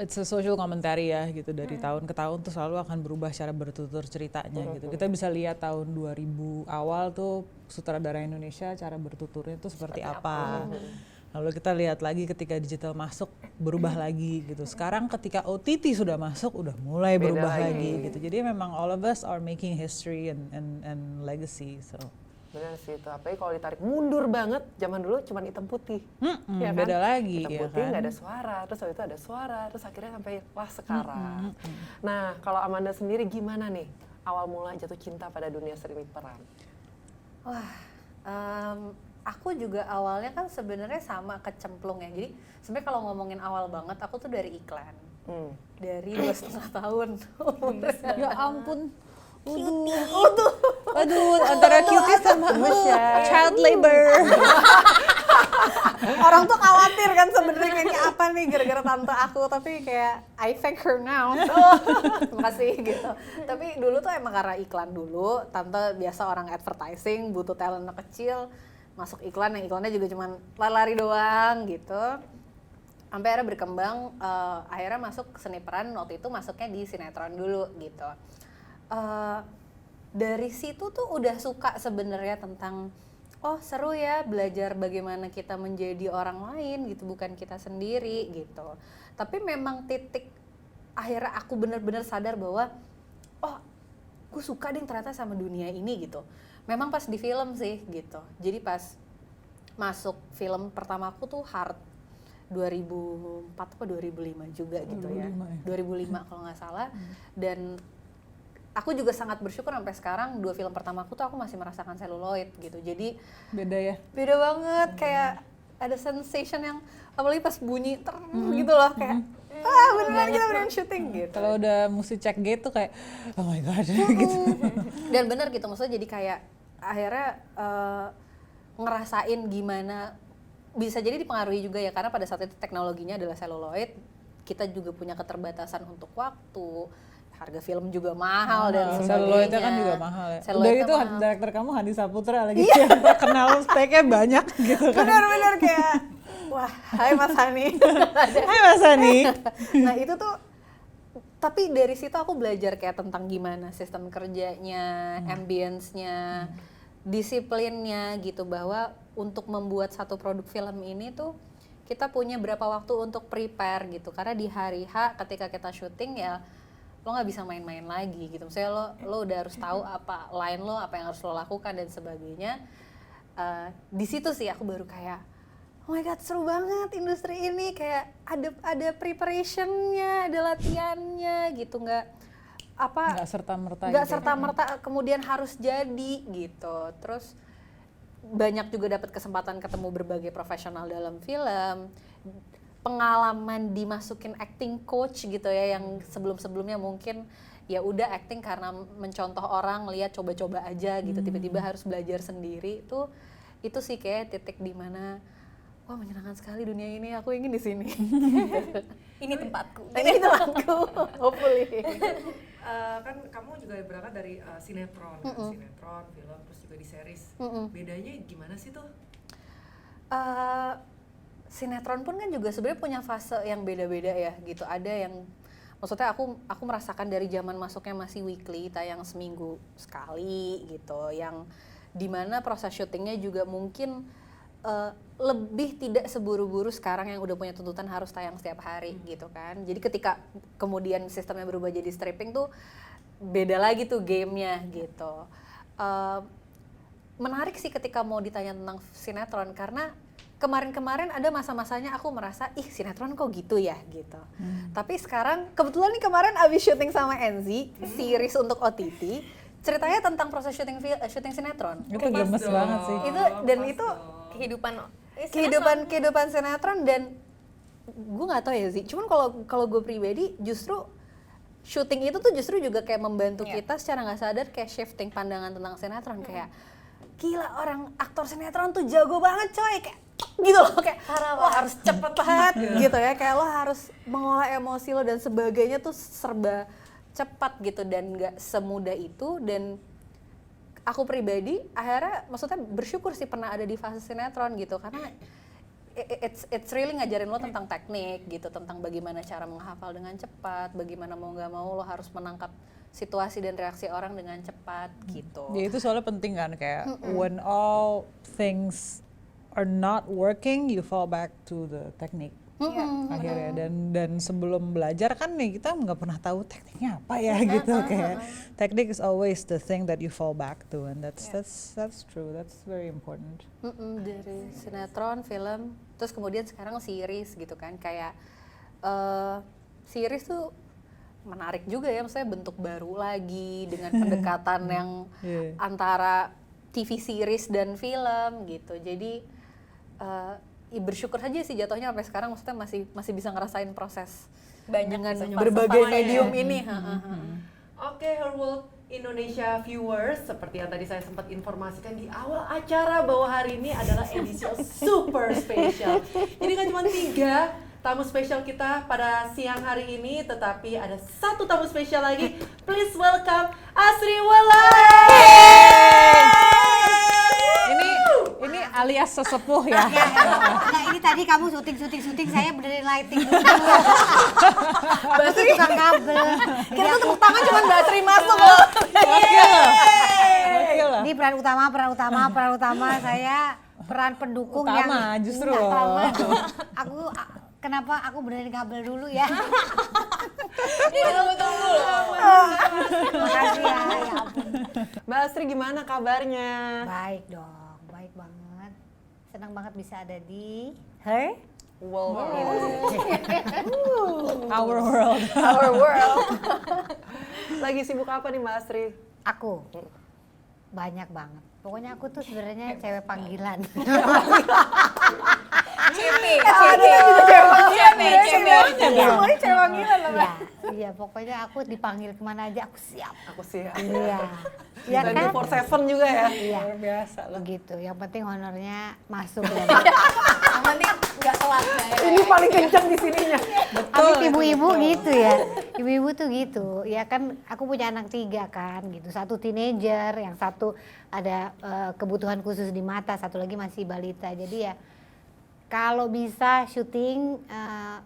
it's a social commentary ya gitu. Dari tahun ke tahun tuh selalu akan berubah secara bertutur ceritanya gitu. kita bisa lihat tahun 2000 awal tuh sutradara Indonesia cara bertuturnya tuh seperti, apa. Lalu kita lihat lagi ketika digital masuk berubah lagi gitu. Sekarang ketika OTT sudah masuk udah mulai Beda berubah lagi. lagi. gitu. Jadi memang all of us are making history and and, and legacy. So Benar sih itu. Apalagi kalau ditarik mundur banget, zaman dulu cuma hitam putih. Mm-mm, Ya kan? beda lagi Hitam ya putih kan. nggak ada suara, terus habis itu ada suara, terus akhirnya sampai lah sekarang. Nah kalau Amanda sendiri gimana nih awal mula jatuh cinta pada dunia seni peran? Wah, em, aku juga awalnya kan sebenarnya sama kecemplung ya. Jadi sebenarnya kalau ngomongin awal banget, aku tuh dari iklan. Hmm. Dari dua setengah tahun. ya ampun. Waduh. Waduh, antara cutie sama child labor. Orang tuh khawatir kan sebenarnya kayaknya apa nih gara-gara tante aku, tapi kayak I thank her now. Terima kasih gitu. Tapi dulu tuh emang karena iklan dulu, tante biasa orang advertising, butuh talent kecil, masuk iklan yang iklannya juga cuman lari-lari doang gitu. Sampai akhirnya berkembang, eh, akhirnya masuk seni peran waktu itu masuknya di sinetron dulu gitu. Eh, dari situ tuh udah suka sebenarnya tentang oh seru ya belajar bagaimana kita menjadi orang lain gitu bukan kita sendiri gitu tapi memang titik akhirnya aku bener-bener sadar bahwa oh gue suka deh ternyata sama dunia ini gitu memang pas di film sih gitu. Jadi pas masuk film pertama aku tuh Hard 2004 apa 2005 juga gitu ya. 2005 ya. 2005 kalau nggak salah. Dan aku juga sangat bersyukur sampai sekarang dua film pertama aku tuh aku masih merasakan seluloid gitu. Jadi Beda ya. beda banget kayak ada sensation yang apalagi pas bunyi ter gitu loh kayak ah beneran kita beneran syuting gitu. Kalau udah mesti cek gate tuh kayak oh my god gitu. dan bener gitu maksudnya jadi kayak akhirnya eh, ngerasain gimana bisa jadi dipengaruhi juga ya karena pada saat itu teknologinya adalah seluloid kita juga punya keterbatasan untuk waktu harga film juga mahal dan sebagainya Seluloidnya kan juga mahal ya. Seluloidnya gitu mahal. director kamu Hadi Saputra lagi yang terkenal speknya banyak gitu kan. bener-bener kayak wah hai Mas Hani Hai Mas Ani. nah itu tuh tapi dari situ aku belajar kayak tentang gimana sistem kerjanya, ambience-nya, disiplinnya gitu bahwa untuk membuat satu produk film ini tuh kita punya berapa waktu untuk prepare gitu. Karena di hari H ketika kita syuting ya lo nggak bisa main-main lagi gitu. Misalnya lo lo udah harus tahu apa line lo apa yang harus lo lakukan dan sebagainya. Eh, di situ sih aku baru kayak oh my god seru banget industri ini. Kayak ada ada preparationnya ada latihannya gitu. Nggak apa Nggak serta merta. nggak serta merta kemudian harus jadi gitu. Terus banyak juga dapat kesempatan ketemu berbagai profesional dalam film. Pengalaman dimasukin acting coach gitu ya yang sebelum sebelumnya mungkin ya udah acting karena mencontoh orang lihat coba-coba aja gitu. Tiba-tiba harus belajar sendiri. Itu itu sih kayak titik di mana wah menyenangkan sekali dunia ini aku ingin di sini Ini tempatku. ini tempatku hopefully Eh, kan kamu juga berangkat dari eh, sinetron, kan? sinetron, film, terus juga di series. Mm-mm. Bedanya gimana sih tuh? Eh, sinetron pun kan juga sebenarnya punya fase yang beda-beda ya gitu. Ada yang maksudnya aku aku merasakan dari zaman masuknya masih weekly tayang seminggu sekali gitu. Yang di mana proses syutingnya juga mungkin eh, lebih tidak seburu-buru sekarang yang udah punya tuntutan harus tayang setiap hari gitu kan. Jadi ketika kemudian sistemnya berubah jadi stripping tuh beda lagi tuh gamenya gitu. Eh, menarik sih ketika mau ditanya tentang sinetron karena kemarin-kemarin ada masa-masanya aku merasa ih sinetron kok gitu ya gitu. Tapi sekarang kebetulan nih kemarin abis syuting sama Enzi series untuk OTT ceritanya tentang proses syuting syuting sinetron. Itu gemes banget sih. Itu dan pas itu dong. Kehidupan eh, kehidupan kehidupan sinetron dan gue nggak tahu ya sih. Cuman kalau kalau gue pribadi justru syuting itu tuh justru juga kayak membantu Iya. kita secara nggak sadar kayak shifting pandangan tentang sinetron. Kayak gila orang aktor sinetron tuh jago banget coy. Kayak gitu loh. Kayak lo harus cepet banget gitu ya. Kayak lo harus mengolah emosi lo dan sebagainya tuh serba cepat gitu. Dan nggak semudah itu dan aku pribadi akhirnya maksudnya bersyukur sih pernah ada di fase sinetron gitu karena it's it's really ngajarin lo tentang teknik gitu tentang bagaimana cara menghafal dengan cepat bagaimana mau nggak mau lo harus menangkap situasi dan reaksi orang dengan cepat gitu. Ya itu soalnya penting kan kayak when all things are not working, you fall back to the technique. Akhirnya. Dan dan sebelum belajar kan nih kita nggak pernah tahu tekniknya apa ya gitu kayak. Teknik is always the thing that you fall back to and that's that's that's true that's very important. Mm-mm, dari sinetron, film, terus kemudian sekarang series gitu kan kayak eh series tuh menarik juga ya, maksudnya bentuk baru lagi dengan pendekatan yang Iya. antara TV series dan film gitu. Jadi eh, ya bersyukur saja sih jatuhnya sampai sekarang maksudnya masih masih bisa ngerasain proses Banyak dengan berbagai semuanya ya. medium ini. Ha. Oke, Her World Indonesia viewers, seperti yang tadi saya sempat informasikan di awal acara bahwa hari ini adalah edisi super spesial. Jadi kan cuma tiga tamu spesial kita pada siang hari ini, tetapi ada satu tamu spesial lagi. Please welcome Asri Walai. Ini ini alias sesepuh ya. Ya, enggak, ini tadi kamu syuting syuting syuting saya benerin lighting dulu. Berarti tukang kabel. Kita tuh tepuk tangan cuma Mbak Tri masuk loh. Lah. Ini peran utama, peran utama, peran utama saya peran pendukung yang Utama, justru Enggak, loh. utama. Aku kenapa aku benerin kabel dulu ya? Makasih ya, ya ampun. Mbak Asri gimana kabarnya? Baik dong. Senang banget bisa ada di Her Wow. Our world. Our world. Lagi sibuk apa nih Mbak Asri? Aku banyak banget. Pokoknya aku tuh sebenarnya cewek panggilan. Cipi, cipi. Cipi, cipi. Semuanya loh. Iya, iya. Pokoknya aku dipanggil ke mana aja aku siap. Aku sih. Iya, iya kan? 24/7 juga ya. Iya, Luar biasa lah. begitu. Yang penting honornya masuk ya. Yang penting nggak telat ya. Ini paling kencang di sininya. Habis ibu-ibu gitu ya. Ibu-ibu tuh gitu. Ya kan aku punya anak tiga kan gitu. Satu teenager, yang satu ada eh, kebutuhan khusus di mata, satu lagi masih balita. Jadi ya kalau bisa syuting eh,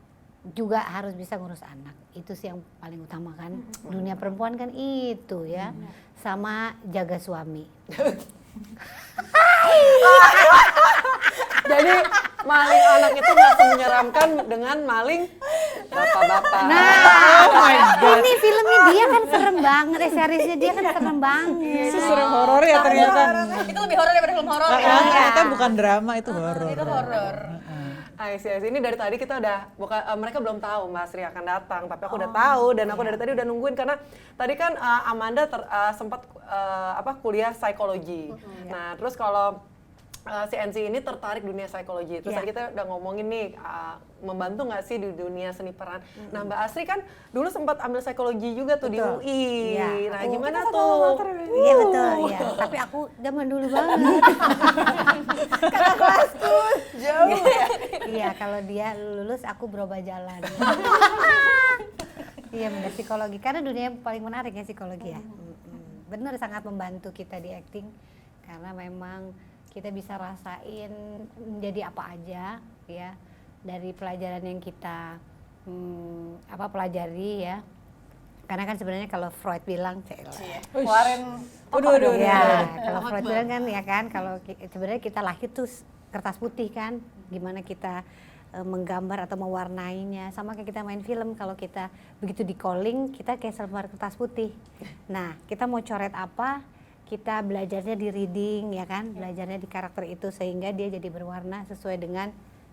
juga harus bisa ngurus anak. Itu sih yang paling utama kan. Dunia perempuan kan itu ya. Sama jaga suami. Jadi maling anak itu nggak semenyeramkan dengan maling bapak-bapak. Nah, ini filmnya dia kan serem banget, eh seriesnya dia kan serem banget. Serem horor ya ternyata. Itu lebih horor daripada film horor Ah, ya. ternyata bukan drama itu horor. Itu horor. I see, I see. Ini dari tadi kita udah bukan eh, mereka belum tahu Mbak Sri akan datang, tapi aku udah tahu dan aku dari tadi udah nungguin karena tadi kan eh, Amanda ter- eh, sempat eh, apa kuliah psikologi. Nah, terus kalau eh, si NC ini tertarik dunia psikologi. Terus Iya. tadi kita udah ngomongin nih eh, membantu nggak sih di dunia seni peran. Nah, Mbak Asri kan dulu sempat ambil psikologi juga tuh di Betul. UI. Iya, Nah, aku- gimana tuh? Iya betul, iya. Tapi aku zaman dulu banget. Jauh. Iya, kalau dia lulus aku berubah jalan. iya benar psikologi karena dunia yang paling menarik ya psikologi ya. Mm-mm. Bener sangat membantu kita di acting karena memang kita bisa rasain menjadi apa aja ya dari pelajaran yang kita hmm, apa pelajari ya. Karena kan sebenarnya kalau Freud bilang, "Celah, Kemarin Waduh, waduh, waduh. Ya, kalau Freud bilang kan ya kan kalau sebenarnya kita lahir tuh kertas putih kan, gimana kita eh, menggambar atau mewarnainya, sama kayak kita main film kalau kita begitu di calling kita kayak selembar kertas putih. Nah kita mau coret apa, kita belajarnya di reading ya kan, belajarnya di karakter itu sehingga dia jadi berwarna sesuai dengan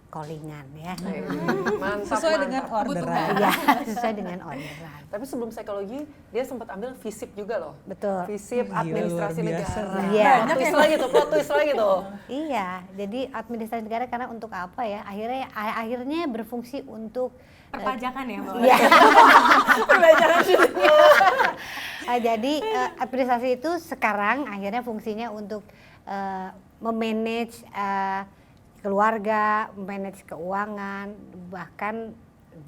callingan ya. Mantap, Sesuai mantap. dengan orderan. Iya, sesuai dengan orderan. Tapi sebelum psikologi, dia sempat ambil FISIP juga loh. Betul. FISIP Gila, administrasi biasa. negara. Iya. Plot twist lagi tuh, plot twist lagi tuh. Iya, jadi administrasi negara karena untuk apa ya? Akhirnya akhirnya berfungsi untuk perpajakan ya, Mbak. Iya. Ah, jadi administrasi itu sekarang akhirnya fungsinya untuk eh, memanage eh, keluarga, manage keuangan, bahkan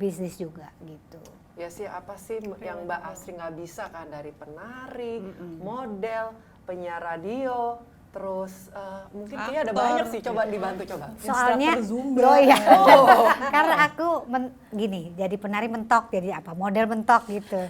bisnis juga gitu. Ya sih, apa sih yang Mbak Asri nggak bisa kan dari penari, model, penyiar radio, terus eh, mungkin kayaknya ada banyak sih. Coba dibantu coba. Soalnya, Zumba. oh iya, karena aku men- gini, jadi penari mentok, jadi apa model mentok gitu,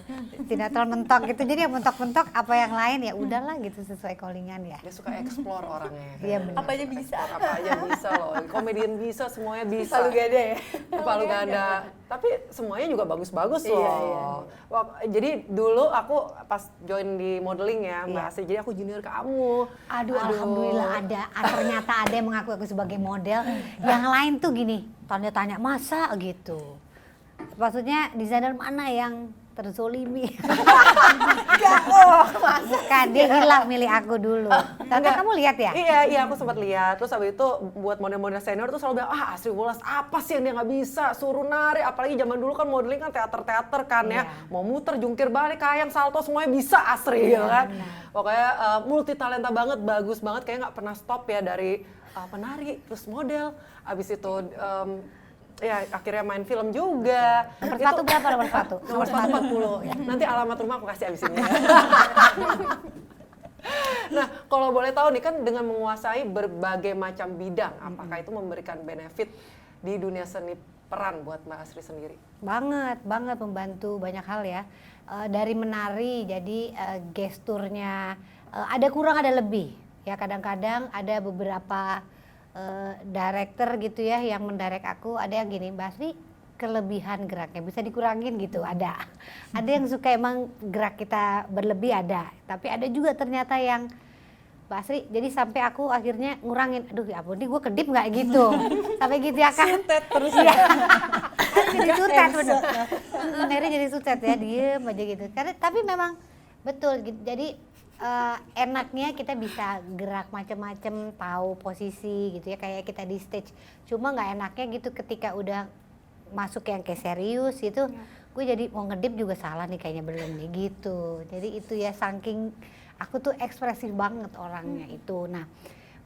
sinetron mentok gitu, jadi yang mentok-mentok apa yang lain ya udahlah gitu sesuai callingan ya. Dia suka explore orangnya. Iya, benar. Apa aja bisa. Apa aja bisa loh. Komedian bisa, semuanya bisa. Palu gada ya. Palu ganda. Tapi semuanya juga bagus-bagus loh. Iya, iya. Jadi dulu aku pas join di modeling ya Mbak Iya. Asri, jadi aku junior kamu. Aduh, alhamdulillah ada. Ah, ternyata ada yang mengaku aku sebagai model. Yang lain tuh gini, tanya-tanya masa gitu. Maksudnya desainer mana yang terzolimi. Bukan, dia hilang milih aku dulu. Tapi Enggak. kamu lihat ya? Iya, iya aku sempat lihat. Terus habis itu buat model-model senior tuh selalu bilang, ah Asri Wolas apa sih yang dia nggak bisa? Suruh nari. Apalagi zaman dulu kan modeling kan teater-teater kan ya. Iya. Mau muter, jungkir balik, kayang, salto semuanya bisa Asri gitu kan. Pokoknya uh, multi talenta banget, bagus banget. Kayaknya nggak pernah stop ya dari uh, penari, terus model. Abis itu um, ya akhirnya main film juga. Nomor Itu- sepatu berapa nomor sepatu? Nomor sepatu 40. Nanti alamat rumah aku kasih abis ini. nah, kalau boleh tahu nih kan dengan menguasai berbagai macam bidang, apakah itu memberikan benefit di dunia seni peran buat Mbak Asri sendiri? Banget, banget membantu banyak hal ya. Eh, dari menari, jadi eh, gesturnya eh, ada kurang ada lebih. Ya kadang-kadang ada beberapa eh, director gitu ya yang mendirect aku, ada yang gini, Mbak Asri kelebihan geraknya bisa dikurangin gitu ada ada yang suka emang gerak kita berlebih ada tapi ada juga ternyata yang Mbak Asri, jadi sampai aku akhirnya ngurangin, aduh ya ampun, ini gue kedip nggak gitu, sampai gitu ya kan? Sutet terus ya. jadi sutet bener. Akhirnya jadi sutet ya, diem aja gitu. Karena tapi memang betul, gitu. jadi eh, enaknya kita bisa gerak macam-macam, tahu posisi gitu ya, kayak kita di stage. Cuma nggak enaknya gitu ketika udah masuk yang kayak serius gitu, gue jadi mau ngedip juga salah nih kayaknya belum nih gitu. Jadi itu ya saking aku tuh ekspresif banget orangnya itu. Nah,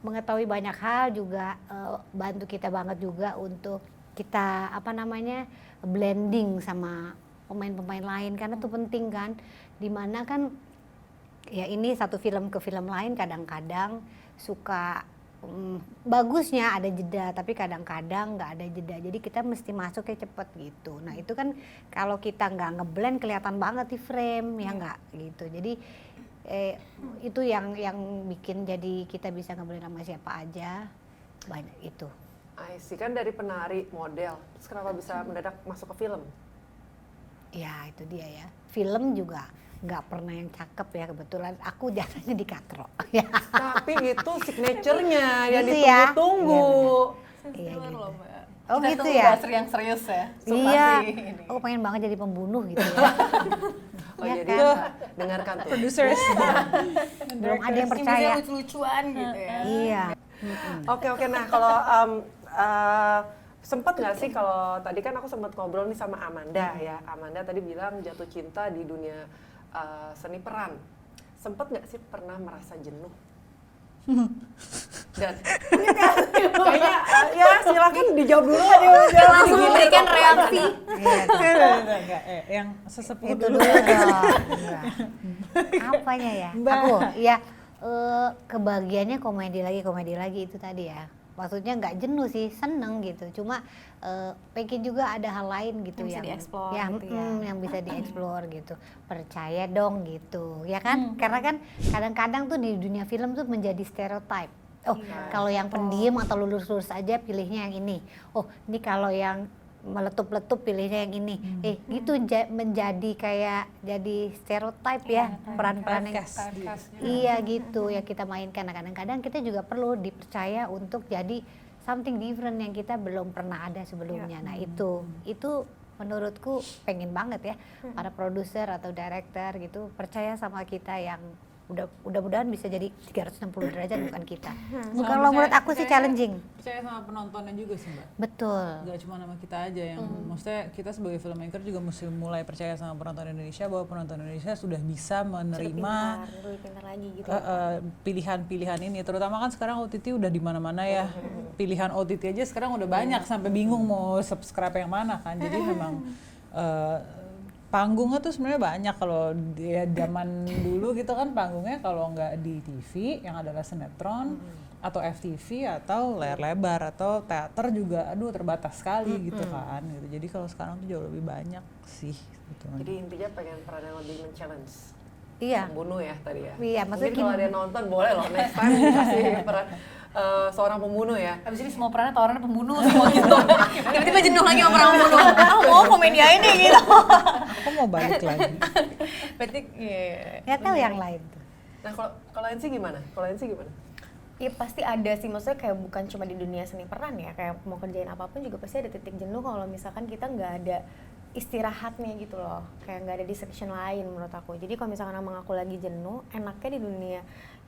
mengetahui banyak hal juga eh, bantu kita banget juga untuk kita apa namanya blending sama pemain-pemain lain karena itu penting kan. Di mana kan ya ini satu film ke film lain kadang-kadang suka mm, bagusnya ada jeda tapi kadang-kadang nggak ada jeda. Jadi kita mesti masuknya cepet gitu. Nah itu kan kalau kita nggak ngeblend kelihatan banget di frame ya nggak? Gitu. Jadi eh, itu yang yang bikin jadi kita bisa ngeblend sama siapa aja. Banyak itu. I see, kan dari penari, model, terus kenapa bisa mendadak masuk ke film? ya itu dia ya. Film juga nggak pernah yang cakep ya kebetulan aku jatuhnya di katro ya Tapi itu signaturenya yang Gitu ya. ditunggu-tunggu. iya gitu Kita oh gitu tunggu ya Basri yang serius ya. iya Supasi ini. aku pengen banget jadi pembunuh gitu ya Oh Iya jadi kan? dengarkan tuh. Producers. belum ada yang Ini percaya lucu-lucuan gitu ya. iya Oke oke nah kalau um, uh, sempat nggak sih kalau tadi kan aku sempat ngobrol nih sama Amanda ya Amanda tadi bilang jatuh cinta di dunia uh, seni peran. Sempat nggak sih pernah merasa jenuh? Dan kayaknya uh, ya silakan dijawab dulu. Dia langsung memberikan reaksi. iya enggak. Eh, yang sesepuh itu dulu. apanya ya? Aku ya eh, kebahagiaannya komedi lagi komedi lagi itu tadi ya maksudnya nggak jenuh sih seneng gitu. Cuma eh, pengen juga ada hal lain gitu Yang bisa yang dieksplor yang, gitu ya. mm, yang bisa dieksplor gitu. Percaya dong gitu ya kan? Karena kan kadang-kadang tuh di dunia film tuh menjadi stereotype. Oh kalau yang pendiam atau lulus-lulus aja pilihnya yang ini. Oh ini kalau yang meletup-letup pilihnya yang ini. Eh gitu ja- menjadi kayak jadi stereotype ya peran-peran yang Typecast. iya gitu. Ya kita mainkan. Nah kadang-kadang kita juga perlu dipercaya untuk jadi something different yang kita belum pernah ada sebelumnya. Nah itu. Itu menurutku pengen banget ya para produser atau director gitu percaya sama kita yang udah mudah-mudahan bisa jadi 360 derajat bukan kita. Sama kalau menurut aku sih challenging. Percaya sama penontonnya juga sih mbak. betul. Gak cuma sama kita aja yang maksudnya kita sebagai filmmaker juga mesti mulai percaya sama penonton Indonesia bahwa penonton Indonesia sudah bisa menerima Pintar, lebih pintar lagi gitu. eh, eh, pilihan-pilihan ini. Terutama kan sekarang OTT udah di mana-mana ya. Pilihan OTT aja sekarang udah banyak. Sampai bingung mau subscribe yang mana kan. Jadi memang eh, panggungnya tuh sebenarnya banyak. Kalau dia zaman dulu gitu kan panggungnya kalau nggak di TV yang adalah sinetron atau FTV atau layar lebar atau teater juga aduh terbatas sekali gitu kan gitu. Jadi kalau sekarang tuh jauh lebih banyak sih gitu jadi intinya pengen peran yang lebih men-challenge iya. Pembunuh ya tadi ya. Iya, maksudnya mungkin kalau ada yang nonton boleh loh next time dikasih peran eh, seorang pembunuh ya. Abis ini semua perannya tawarannya pembunuh semua gitu. Tiba-tiba jenuh lagi sama orang pembunuh. Ah, mau komedia ini gitu. aku mau balik lagi. Berarti iya. nggak tahu yang lain tuh. Nah kalau kalau Ensi gimana? Kalau Ensi gimana? Ya pasti ada sih, maksudnya kayak bukan cuma di dunia seni peran ya, kayak mau kerjain apa pun juga pasti ada titik jenuh kalau misalkan kita nggak ada istirahatnya gitu loh. Kayak nggak ada distraction lain menurut aku. Jadi kalau misalkan emang aku lagi jenuh enaknya di dunia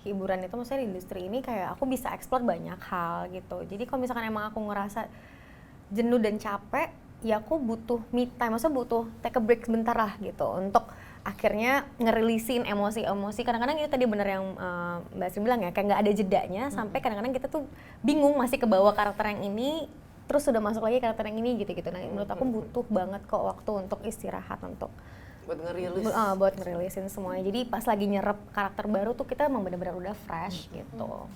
hiburan itu maksudnya di industri ini kayak aku bisa explore banyak hal gitu. Jadi kalau misalkan emang aku ngerasa jenuh dan capek ya aku butuh me time maksudnya butuh take a break sebentar lah gitu untuk akhirnya ngerilisin emosi-emosi. Kadang-kadang itu tadi bener yang uh, Mbak Sri bilang ya kayak nggak ada jedanya sampai kadang-kadang kita tuh bingung masih ke bawah karakter yang ini terus sudah masuk lagi karakter yang ini gitu-gitu nah menurut aku butuh banget kok waktu untuk istirahat untuk buat ngerilis. uh, buat ngerilisin semuanya. Jadi pas lagi nyerap karakter baru tuh kita emang bener-bener udah fresh gitu.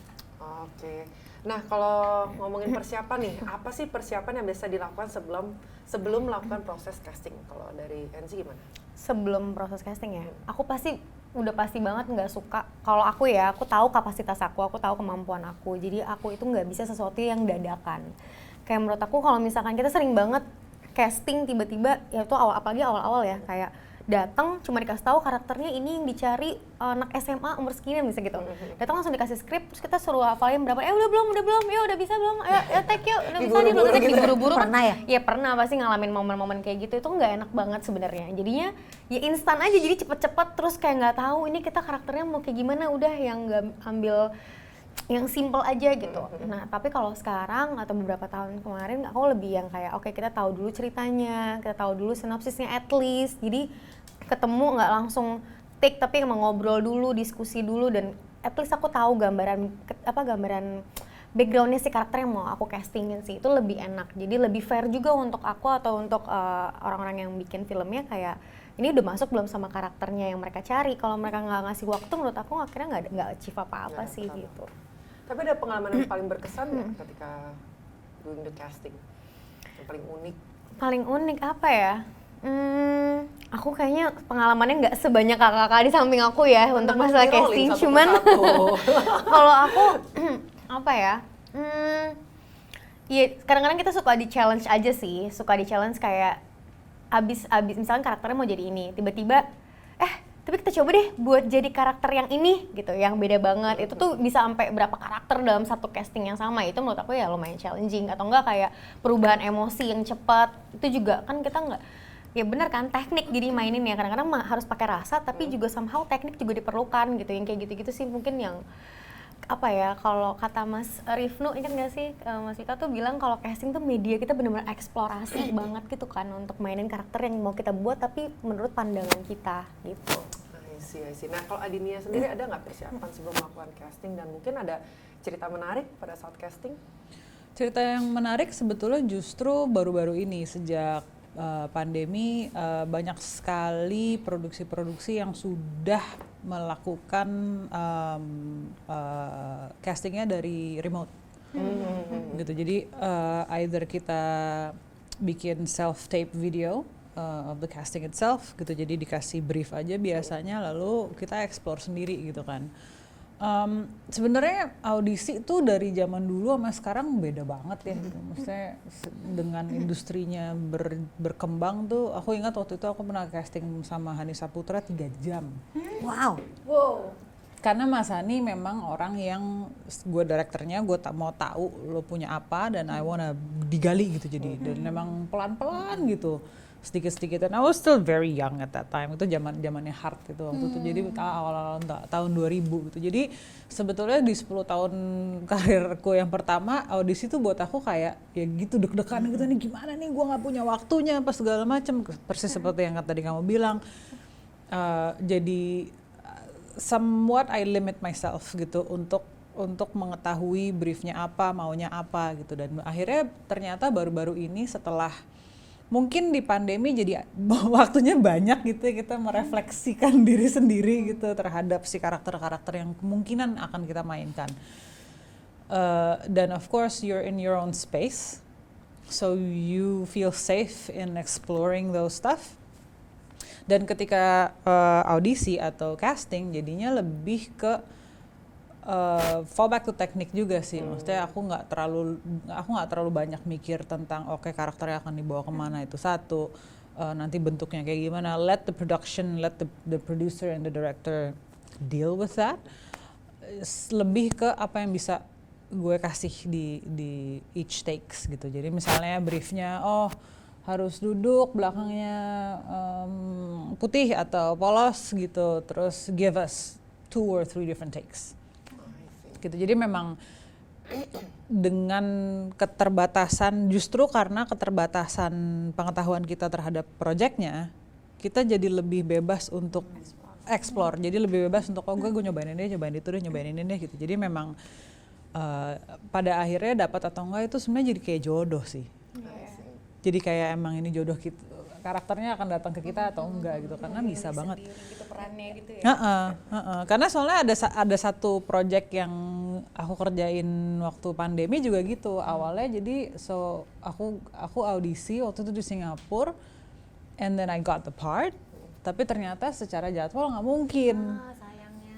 Oke. Nah, kalau ngomongin persiapan nih, apa sih persiapan yang biasa dilakukan sebelum sebelum melakukan proses casting? Kalau dari Enzi gimana? sebelum proses casting ya? Aku pasti udah pasti banget nggak suka. Kalau aku ya aku tahu kapasitas aku aku tahu kemampuan aku. Jadi aku itu nggak bisa sesuatu yang dadakan kayak menurut aku kalau misalkan kita sering banget casting tiba-tiba ya itu awal apalagi awal-awal ya kayak datang cuma dikasih tahu karakternya ini yang dicari uh, anak SMA umur segini bisa gitu datang langsung dikasih skrip terus kita suruh hafalin berapa eh udah belum udah belum ya udah bisa belum ayo, ayo take yuk udah bisa nih take gitu ya? diburu-buru kan Pernah ya? ya pernah pasti ngalamin momen-momen kayak gitu itu nggak enak banget sebenarnya jadinya ya instan aja jadi cepet-cepet terus kayak nggak tahu ini kita karakternya mau kayak gimana udah yang nggak ambil yang simple aja gitu. Nah, tapi kalau sekarang atau beberapa tahun kemarin aku lebih yang kayak oke kita tahu dulu ceritanya, kita tahu dulu sinopsisnya at least. Jadi ketemu nggak langsung take tapi emang ngobrol dulu, diskusi dulu dan at least aku tahu gambaran apa gambaran backgroundnya si karakter yang mau aku castingin sih itu lebih enak. Jadi lebih fair juga untuk aku atau untuk uh, orang-orang yang bikin filmnya kayak ini udah masuk belum sama karakternya yang mereka cari. Kalau mereka nggak ngasih waktu, menurut aku akhirnya nggak nggak achieve apa-apa Nggak sih apa-apa. gitu. Tapi ada pengalaman yang paling berkesan nggak ketika doing the casting? Yang paling unik? Paling unik apa ya? Hmm, aku kayaknya pengalamannya nggak sebanyak kakak-kakak di samping aku ya untuk masalah casting. satu Cuman kalau aku apa ya? Hmm, Iya, kadang-kadang kita suka di challenge aja sih, suka di challenge kayak abis abis misalnya karakternya mau jadi ini, tiba-tiba eh tapi kita coba deh buat jadi karakter yang ini gitu, yang beda banget. Itu tuh bisa sampai berapa karakter dalam satu casting yang sama. Itu menurut aku ya lumayan challenging atau enggak kayak perubahan emosi yang cepat. Itu juga kan kita nggak ya benar kan teknik jadi mainin ya kadang-kadang harus pakai rasa tapi juga somehow teknik juga diperlukan gitu yang kayak gitu-gitu sih mungkin yang apa ya kalau kata Mas Rifnu ingat nggak sih eh, Mas Vika tuh bilang kalau casting tuh media kita benar-benar eksplorasi banget gitu kan untuk mainin karakter yang mau kita buat tapi menurut pandangan kita gitu. I see, I see. Nah, kalau Adinia sendiri ada nggak persiapan sebelum melakukan casting dan mungkin ada cerita menarik pada saat casting? Cerita yang menarik sebetulnya justru baru-baru ini sejak uh, pandemi uh, banyak sekali produksi-produksi yang sudah melakukan um, uh, castingnya dari remote gitu. Jadi uh, either kita bikin self tape video uh, of the casting itself gitu. Jadi dikasih brief aja biasanya lalu kita explore sendiri gitu kan. Um, sebenarnya audisi itu dari zaman dulu sama sekarang beda banget ya. gitu. Maksudnya dengan industrinya ber- berkembang tuh, aku ingat waktu itu aku pernah casting sama Hani Saputra tiga jam. Wow. Karena Mas Hani memang orang yang gue direkturnya, gue tak mau tahu lo punya apa dan I wanna digali gitu jadi dan memang pelan-pelan gitu sedikit-sedikit. Dan I was still very young at that time. Itu zaman zamannya hard itu waktu itu. Jadi awal-awal ta- tahun 2000 gitu. Jadi sebetulnya di 10 tahun karirku yang pertama audisi tuh buat aku kayak ya gitu deg-degan gitu. Nih gimana nih? Gue nggak punya waktunya apa segala macam persis seperti yang tadi kamu bilang. Uh, jadi uh, somewhat I limit myself gitu untuk untuk mengetahui briefnya apa maunya apa gitu. Dan akhirnya ternyata baru-baru ini setelah mungkin di pandemi jadi waktunya banyak gitu ya kita merefleksikan diri sendiri gitu terhadap si karakter-karakter yang kemungkinan akan kita mainkan. Uh, dan of course you're in your own space so you feel safe in exploring those stuff. Dan ketika uh, audisi atau casting jadinya lebih ke uh, fallback to teknik juga sih. Maksudnya aku nggak terlalu aku nggak terlalu banyak mikir tentang oke karakternya akan dibawa ke mana itu satu. Uh, nanti bentuknya kayak gimana. Let the production let the the producer and the director deal with that. Lebih ke apa yang bisa gue kasih di di each takes gitu. Jadi misalnya briefnya oh harus duduk belakangnya em, putih atau polos gitu. Terus give us two or three different takes gitu. Jadi memang dengan keterbatasan justru karena keterbatasan pengetahuan kita terhadap proyeknya kita jadi lebih bebas untuk explore. Jadi lebih bebas untuk oh gue gue nyobain ini nyobain itu deh nyobain ini deh gitu. Jadi memang eh, pada akhirnya dapat atau enggak itu sebenarnya jadi kayak jodoh sih. Jadi kayak emang ini jodoh kita karakternya akan datang ke kita atau enggak gitu karena bisa banget gitu perannya gitu ya Heeh, heeh. Karena soalnya ada ada satu project yang aku kerjain waktu pandemi juga gitu. Awalnya jadi so aku aku audisi waktu itu di Singapura, and then I got the part. Tapi ternyata secara jadwal nggak mungkin.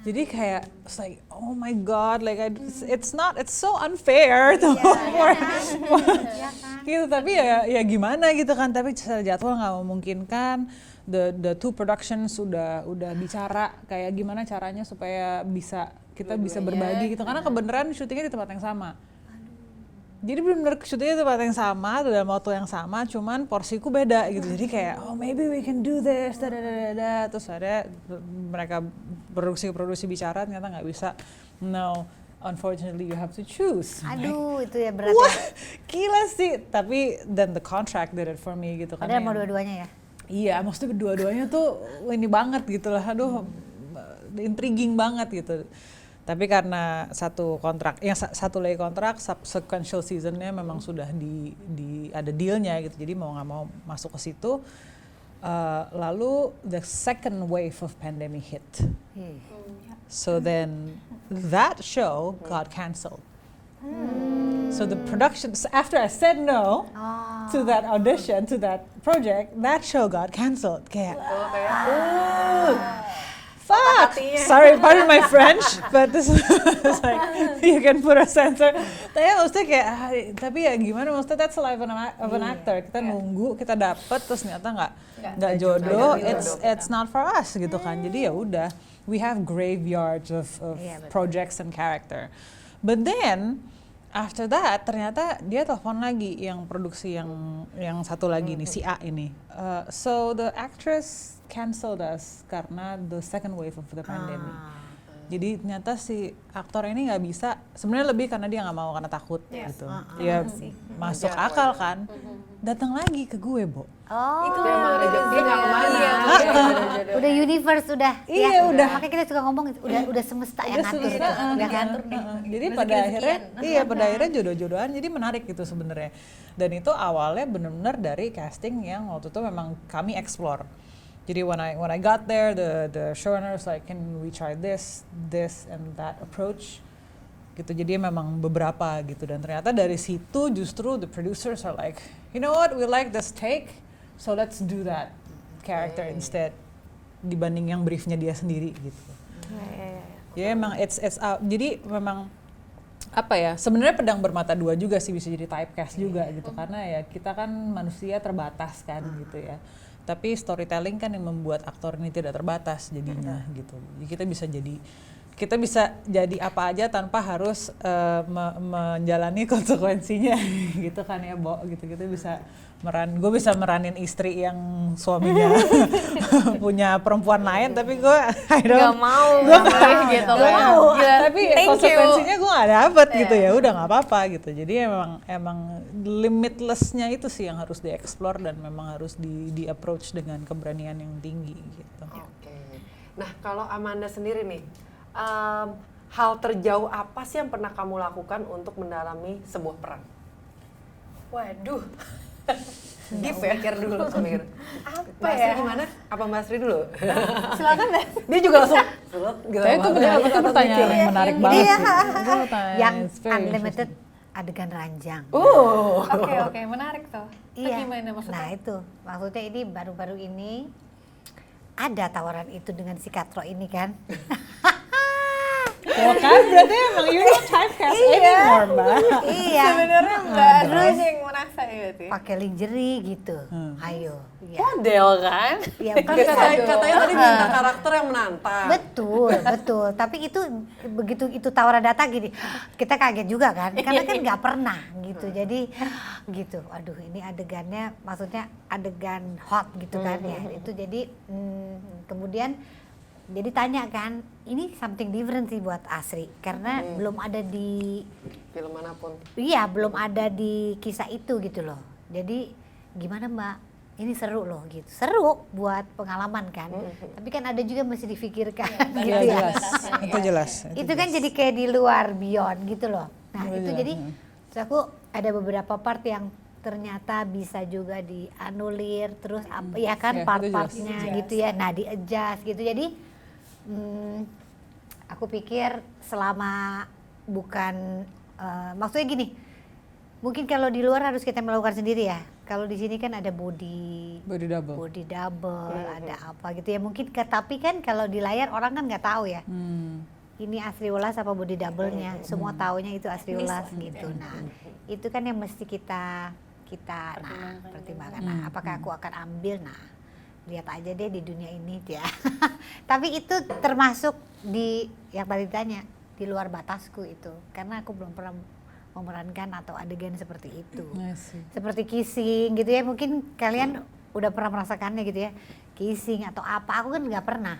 Jadi kayak it's like oh my god, like I, it's, not it's so unfair tuh. gitu tapi ya ya gimana gitu kan tapi secara jadwal nggak memungkinkan. The the two production sudah udah bicara kayak gimana caranya supaya bisa kita bisa berbagi gitu. Karena kebenaran syutingnya di tempat yang sama jadi benar-benar syutingnya tempat yang sama dalam waktu yang sama cuman porsiku beda gitu jadi kayak oh maybe we can do this da, da, da, da, da. terus ada mereka produksi-produksi bicara ternyata nggak bisa no unfortunately you have to choose Aduh, itu ya berat Wah, ya. gila sih. Tapi then the contract did it for me gitu kan. Padahal mau dua-duanya ya. Iya, maksudnya berdua-duanya tuh ini banget gitu lah. Aduh, intriguing banget gitu. Tapi karena satu kontrak, yang sa- satu lagi kontrak subsequential seasonnya memang sudah di, di ada dealnya gitu. Jadi mau nggak mau masuk ke situ. Uh, lalu the second wave of pandemic hit. So then that show got cancelled. So the production, so after I said no to that audition, to that project, that show got cancelled. Kayak, "Ooh, fuck. Sorry, pardon my French, but this is like you can put a censor. Tapi maksudnya kayak, ah, tapi ya gimana? Maksudnya that's the life of an, of an actor. Kita nunggu, kita dapet, terus ternyata nggak nggak jodoh. It's it's not for us gitu kan. Jadi ya udah, we have graveyards of, of Iya, betul. projects and character. But then after that ternyata dia telepon lagi yang produksi yang yang satu lagi nih si A ini. Uh, so the actress canceled us karena the second wave of the pandemic. Jadi ternyata si aktor ini nggak bisa. Sebenarnya lebih karena dia nggak mau karena takut gitu. Ya masuk akal kan. Datang lagi ke gue, Bo. Oh, Itu emang rezeki nggak ke mana. Iya, udah universe udah. Iya, ya. udah. Makanya kita suka ngomong udah udah semesta yang Udah ngatur. semesta, gitu. uh, Udah uh, uh, uh. Jadi pada akhirnya, iya pada akhirnya jodoh-jodohan. Jadi menarik gitu sebenarnya. Dan itu awalnya benar-benar dari casting yang waktu itu memang kami explore. Jadi when I when I got there, the the showrunners like, can we try this, this and that approach? gitu. Jadi memang beberapa gitu. Dan ternyata dari situ justru the producers are like you know what? We like this take so let's do that character instead dibanding yang briefnya dia sendiri gitu. Ya emang it's it's out. Jadi memang apa ya sebenarnya pedang bermata dua juga sih bisa jadi typecast juga gitu. Karena ya kita kan manusia terbatas kan gitu ya tapi storytelling kan yang membuat aktor ini tidak terbatas jadinya gitu. Jadi kita bisa jadi kita bisa jadi apa aja tanpa harus eh, me- menjalani konsekuensinya gitu kan ya Bo? Gitu kita bisa meran gue bisa meranin istri yang suaminya punya perempuan lain tapi gue I don't Gak mau gue gitu Gak kan. mau, Gila, tapi thank konsekuensinya gue gak dapet gitu ya udah nggak apa-apa gitu jadi emang emang limitlessnya itu sih yang harus dieksplor dan memang harus di di approach dengan keberanian yang tinggi gitu Oke. Nah, kalau Amanda sendiri nih, em, hal terjauh apa sih yang pernah kamu lakukan untuk mendalami sebuah peran? Waduh. Deep ya? Mikir dulu, mikir. Apa Mbak ya? Gimana? Apa Mbak Sri dulu? Silakan Mbak. Dia juga langsung "Sulut," gitu. Tapi itu benar langsung itu pertanyaan yang menarik banget ya, sih. Pertanyaan yang unlimited adegan ranjang. Uh. Oke oke menarik tuh. Itu Iya. gimana maksudnya? Nah itu maksudnya ini baru-baru ini ada tawaran itu dengan si Katro ini kan. Ya kan berarti emang you don't typecast anymore mbak iya. Sebenarnya Mbak Rus yang merasa gitu pakai lingerie gitu. Hmm. Ayo. Ya. Model kan? Ya, kan katanya, katanya tadi minta karakter yang menantang. Betul, betul. Tapi itu begitu itu tawaran datang gini, kita kaget juga kan, karena kan nggak pernah gitu. Jadi gitu, aduh ini adegannya, maksudnya adegan hot gitu kan ya. Itu jadi hmm, kemudian jadi tanya kan, ini something different sih buat Asri, karena belum ada di Film mana pun. Iya, belum ada di kisah itu gitu loh. Jadi gimana Mbak? Ini seru loh gitu. Seru buat pengalaman kan. Tapi kan ada juga mesti difikirkan gitu Iya ya. jelas, itu jelas. Itu kan jadi kayak di luar beyond gitu loh. Nah, Iya, itu iya. jadi terus aku ada beberapa part yang ternyata bisa juga dianulir terus apa ya kan Iya, itu part-partnya gitu ya. Nah, di adjust gitu. Jadi hmm, aku pikir selama bukan eh, maksudnya gini mungkin kalau di luar harus kita melakukan sendiri ya. Kalau di sini kan ada body Body double. body double ada apa gitu ya. Mungkin ke- tapi kan kalau di layar orang kan nggak tahu ya. Hmm. ini Asri Ulas apa body double-nya? Semua taunya itu Asri Ulas gitu. Nah itu kan yang mesti kita kita nah pertimbangkan. Nah apakah aku akan ambil? Nah lihat aja deh di dunia ini ya. Tapi itu termasuk di yang tadi tanya di luar batasku itu. Karena aku belum pernah memerankan atau adegan seperti itu. I see. seperti kissing gitu ya. Mungkin kalian udah pernah merasakannya gitu ya. Kissing atau apa aku kan nggak pernah.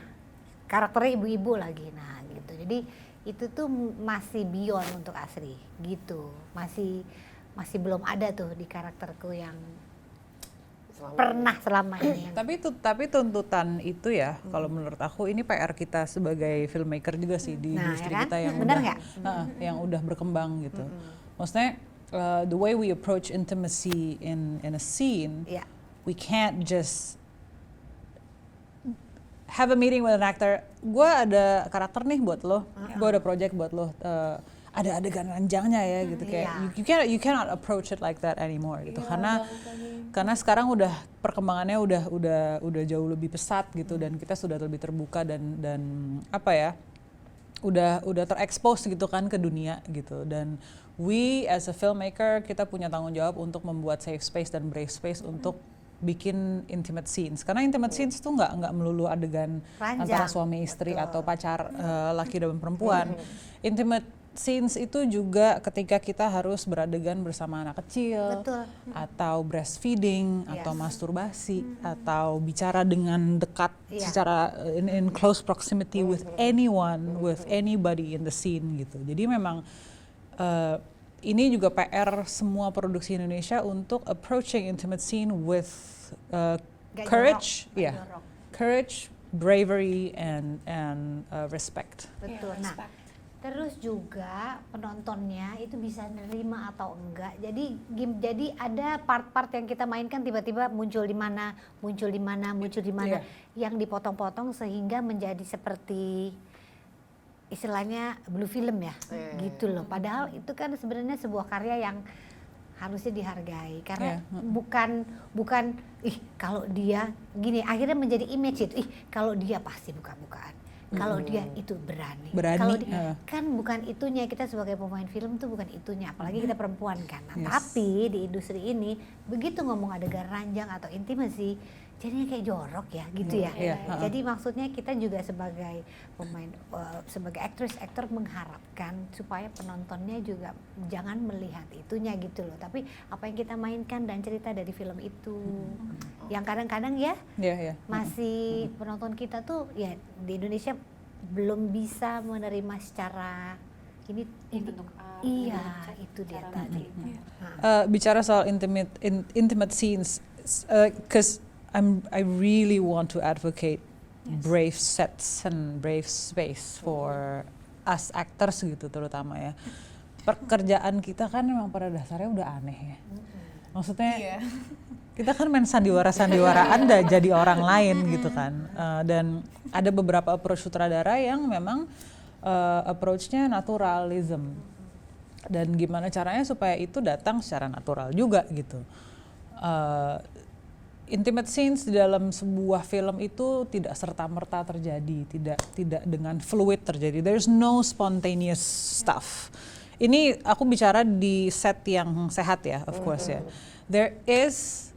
Karakternya ibu-ibu lagi nah gitu. Jadi itu tuh masih beyond untuk Asri gitu. Masih masih belum ada tuh di karakterku yang Selama pernah selama ini Tapi itu tapi tuntutan itu ya kalau menurut aku ini PR kita sebagai filmmaker juga sih di Nah, industri ya kan? kita yang Benar udah? Heeh, yang udah berkembang gitu. Maksudnya uh, the way we approach intimacy in in a scene, ya we can't just have a meeting with an actor. Gue ada karakter nih buat lo, gue ada project buat lo. uh, ada adegan ranjangnya ya gitu. kayak Iya. you, you cannot you cannot approach it like that anymore gitu. Karena karena sekarang udah perkembangannya udah udah udah jauh lebih pesat gitu. Dan kita sudah lebih terbuka dan dan apa ya udah udah terekspos gitu kan ke dunia gitu. Dan we as a filmmaker kita punya tanggung jawab untuk membuat safe space dan brave space untuk bikin intimate scenes. Karena intimate scenes tuh nggak nggak melulu adegan Ranjang. antara suami istri atau pacar eh, laki dan perempuan. Intimate scenes itu juga ketika kita harus beradegan bersama anak kecil Betul. atau breastfeeding Yes. atau masturbasi atau bicara dengan dekat Iya. secara uh, in, in close proximity with anyone with anybody in the scene gitu jadi memang uh, ini juga PR semua produksi Indonesia untuk approaching intimate scene with uh, Gak courage jorok, ya jorok. courage bravery and and uh, respect betul nah terus juga penontonnya itu bisa nerima atau enggak. Jadi gim- jadi ada part-part yang kita mainkan tiba-tiba muncul di mana muncul di mana muncul di mana yang dipotong-potong sehingga menjadi seperti istilahnya blue film ya gitu loh. Padahal itu kan sebenarnya sebuah karya yang harusnya dihargai. Karena Iya, bukan bukan ih kalau dia gini akhirnya menjadi image itu. Ih kalau dia pasti buka-bukaan kalau dia itu berani, Berani, kalau di- eh. kan bukan itunya kita sebagai pemain film tuh bukan itunya apalagi kita perempuan kan Nah, Yes. tapi di industri ini begitu ngomong adegan ranjang atau intimasi jadinya kayak jorok ya gitu ya. Iya, ha-ha. jadi maksudnya kita juga sebagai pemain eh, sebagai aktris aktor mengharapkan supaya penontonnya juga jangan melihat itunya gitu loh. Tapi apa yang kita mainkan dan cerita dari film itu. Yang kadang-kadang ya ya ya masih penonton kita tuh ya di Indonesia belum bisa menerima secara ini, ini bentuk art, iya itu dia tadi. Uh, bicara soal intimate in, intimate scenes, because I'm I really want to advocate brave sets and brave space for us actors gitu terutama ya. Pekerjaan kita kan memang pada dasarnya udah aneh ya. Maksudnya kita kan main sandiwara-sandiwaraan dah jadi orang lain gitu kan. Uh, dan ada beberapa approach sutradara yang memang uh, approach-nya naturalism dan gimana caranya supaya itu datang secara natural juga gitu. Uh, intimate scenes di dalam sebuah film itu tidak serta merta terjadi, tidak tidak dengan fluid terjadi. There's no spontaneous stuff. ini aku bicara di set yang sehat ya, of course ya. There is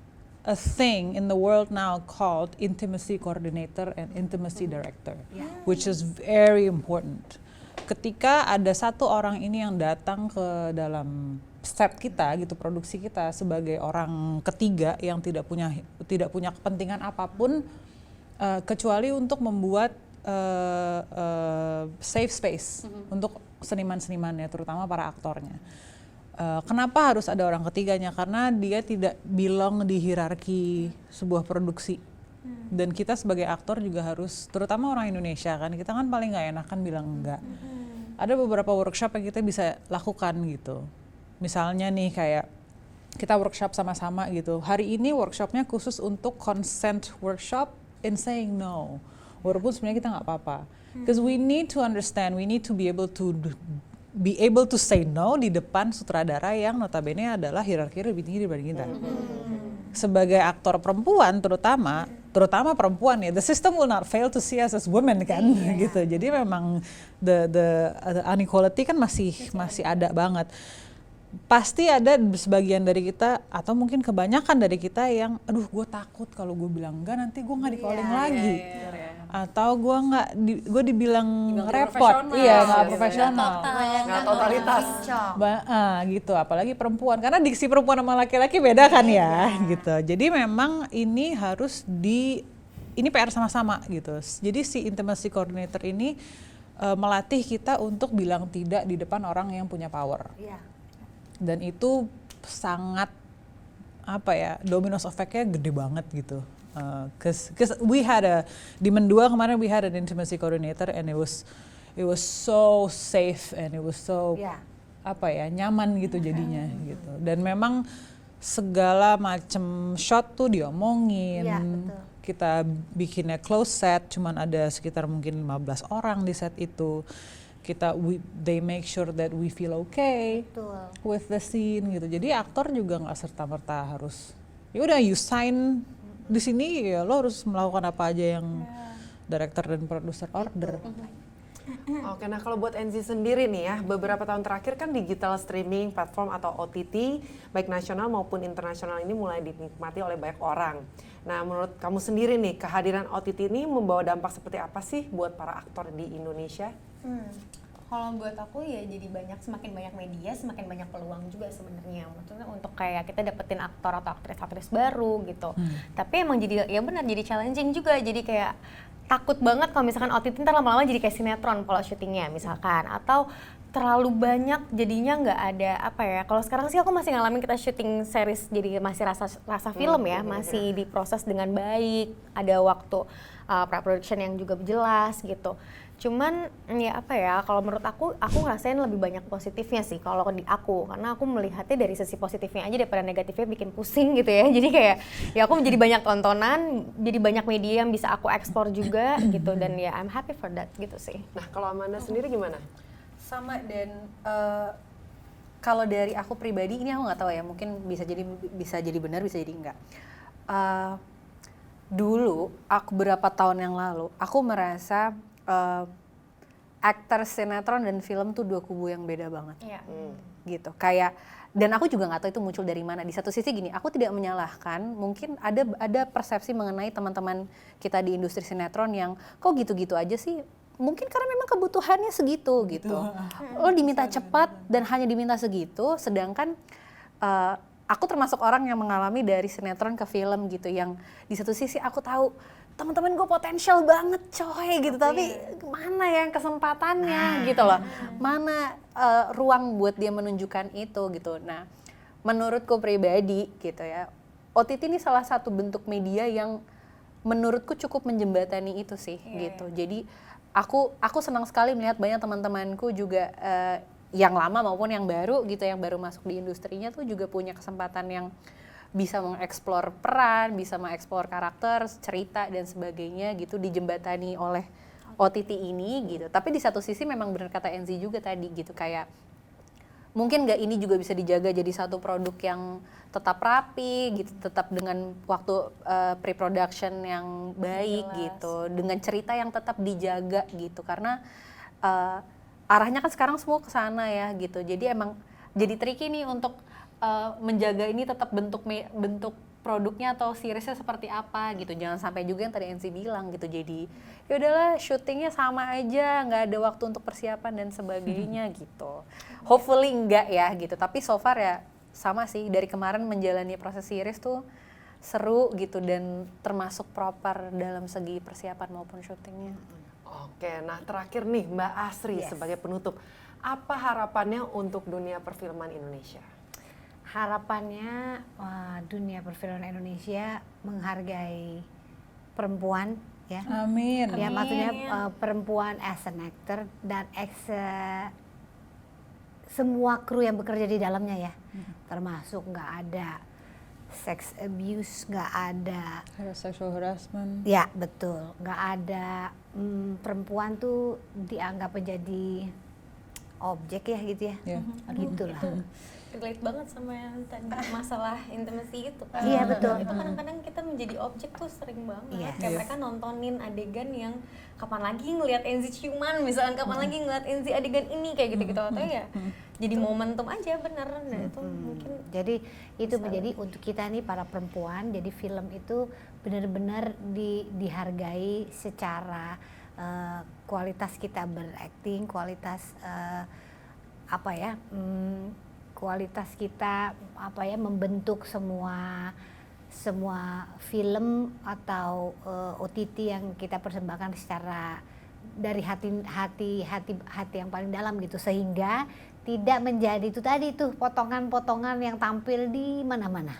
a thing in the world now called intimacy coordinator and intimacy director, which is very important. Ketika ada satu orang ini yang datang ke dalam set kita gitu produksi kita sebagai orang ketiga yang tidak punya tidak punya kepentingan apa pun uh, kecuali untuk membuat uh, uh, safe space untuk seniman-senimannya terutama para aktornya. Uh, kenapa harus ada orang ketiganya? Karena dia tidak belong di hierarki sebuah produksi. Dan kita sebagai aktor juga harus, terutama orang Indonesia kan, kita kan paling nggak enakan bilang enggak. Ada beberapa workshop yang kita bisa lakukan gitu. Misalnya nih kayak kita workshop sama-sama gitu. Hari ini workshopnya khusus untuk consent workshop in saying no. Walaupun sebenarnya kita nggak apa-apa. Because we need to understand, we need to be able to be able to say no di depan sutradara yang notabene adalah hierarki lebih tinggi dibanding kita. Sebagai aktor perempuan terutama, terutama perempuan ya, the system will not fail to see us as women kan, gitu. Jadi memang the the, the inequality kan masih masih ada banget. Pasti ada sebagian dari kita atau mungkin kebanyakan dari kita yang, aduh gue takut kalau gue bilang enggak nanti gue nggak di calling lagi, atau gue nggak, di, gue dibilang repot, iya nggak profesional. Nggak totalitas. Ba- ah, gitu. Apalagi perempuan. Karena diksi perempuan sama laki-laki beda kan ya gitu. Jadi memang ini harus di ini PR sama-sama gitu. Jadi si intimacy coordinator ini eh, melatih kita untuk bilang tidak di depan orang yang punya power. Iya. Dan itu sangat apa ya dominoes effect-nya gede banget gitu. Uh, cause, cause we had a di Mendua kemarin we had an intimacy coordinator and it was it was so safe and it was so Iya. apa ya nyaman gitu jadinya gitu. Dan memang segala macam shot tuh diomongin. Iya, betul. kita bikinnya close set cuman ada sekitar mungkin 15 orang di set itu kita we, they make sure that we feel okay Betul. with the scene gitu. Jadi aktor juga nggak serta merta harus ya udah you sign di sini ya lo harus melakukan apa aja yang director dan produser order. Oke, nah kalau buat Enzi sendiri nih ya, beberapa tahun terakhir kan digital streaming platform atau OTT baik nasional maupun internasional ini mulai dinikmati oleh banyak orang. Nah, menurut kamu sendiri nih, kehadiran OTT ini membawa dampak seperti apa sih buat para aktor di Indonesia? Hmm. Kalau buat aku ya jadi banyak semakin banyak media semakin banyak peluang juga sebenarnya maksudnya untuk kayak kita dapetin aktor atau aktris-aktris baru gitu. Tapi emang jadi ya benar jadi challenging juga jadi kayak takut banget kalau misalkan OTT ntar lama-lama jadi kayak sinetron kalau syutingnya misalkan atau terlalu banyak jadinya nggak ada apa ya kalau sekarang sih aku masih ngalamin kita syuting series jadi masih rasa rasa film ya masih diproses dengan baik ada waktu uh, pre-production yang juga jelas gitu. Cuman ya apa ya kalau menurut aku aku ngerasain lebih banyak positifnya sih kalau di aku karena aku melihatnya dari sisi positifnya aja daripada negatifnya bikin pusing gitu ya. Jadi kayak ya aku jadi banyak tontonan jadi banyak media yang bisa aku ekspor juga gitu. Dan ya I'm happy for that gitu sih. Nah, kalau Amanda sendiri gimana? Sama dan eh, kalau dari aku pribadi ini aku nggak tahu ya mungkin bisa jadi bisa jadi benar bisa jadi enggak Eh, dulu aku berapa tahun yang lalu aku merasa eh, aktor sinetron dan film tuh dua kubu yang beda banget. Iya. gitu kayak dan aku juga nggak tahu itu muncul dari mana. Di satu sisi gini aku tidak menyalahkan mungkin ada ada persepsi mengenai teman-teman kita di industri sinetron yang kok gitu-gitu aja sih mungkin karena memang kebutuhannya segitu gitu. Lo diminta cepat dan hanya diminta segitu sedangkan eh, aku termasuk orang yang mengalami dari sinetron ke film gitu yang di satu sisi aku tahu teman-teman gue potensial banget coy gitu. Tapi mana yang kesempatannya gitu loh. Mana eh, ruang buat dia menunjukkan itu gitu. Nah menurutku pribadi gitu ya OTT ini salah satu bentuk media yang menurutku cukup menjembatani itu sih gitu. jadi aku aku senang sekali melihat banyak teman-temanku juga eh, yang lama maupun yang baru gitu yang baru masuk di industrinya tuh juga punya kesempatan yang bisa mengeksplor peran, bisa mengeksplor karakter, cerita dan sebagainya gitu dijembatani oleh OTT ini gitu. Tapi di satu sisi memang benar kata Enzi juga tadi gitu kayak mungkin nggak ini juga bisa dijaga jadi satu produk yang tetap rapi gitu, tetap dengan waktu eh, pre-production yang baik gitu, dengan cerita yang tetap dijaga gitu karena eh, arahnya kan sekarang semua ke sana ya gitu. Jadi emang jadi tricky nih untuk uh, menjaga ini tetap bentuk me- bentuk produknya atau seriesnya seperti apa gitu. Jangan sampai juga yang tadi NC bilang gitu. Jadi ya udahlah syutingnya sama aja, nggak ada waktu untuk persiapan dan sebagainya gitu. Hopefully enggak ya gitu. Tapi so far ya sama sih dari kemarin menjalani proses series tuh seru gitu dan termasuk proper dalam segi persiapan maupun syutingnya. Oke, nah terakhir nih Mbak Asri Yes. sebagai penutup, apa harapannya untuk dunia perfilman Indonesia? Harapannya wah, dunia perfilman Indonesia menghargai perempuan ya. Amin. Ya maksudnya uh, perempuan as an actor dan as a- semua kru yang bekerja di dalamnya ya, termasuk nggak ada sex abuse, nggak ada Sexual harassment. Ya betul, nggak ada mm, perempuan tuh dianggap menjadi objek ya gitu ya, Ya. gitulah. Relate banget sama yang tadi masalah intimacy itu kan. Iya, betul. itu kadang-kadang kita menjadi objek tuh sering banget. Iya. kayak Iya. mereka nontonin adegan yang kapan lagi ngelihat Enzi ciuman misalkan kapan lagi ngeliat Enzi adegan ini kayak gitu-gitu. Atau ya jadi momentum aja bener. Nah itu mungkin Jadi itu menjadi untuk kita nih para perempuan, jadi film itu benar-benar di, dihargai secara eh, kualitas kita berakting, kualitas eh, apa ya, mm, kualitas kita apa ya membentuk semua semua film atau eh, OTT yang kita persembahkan secara dari hati hati hati hati yang paling dalam gitu. Sehingga tidak menjadi itu tadi tuh potongan-potongan yang tampil di mana-mana.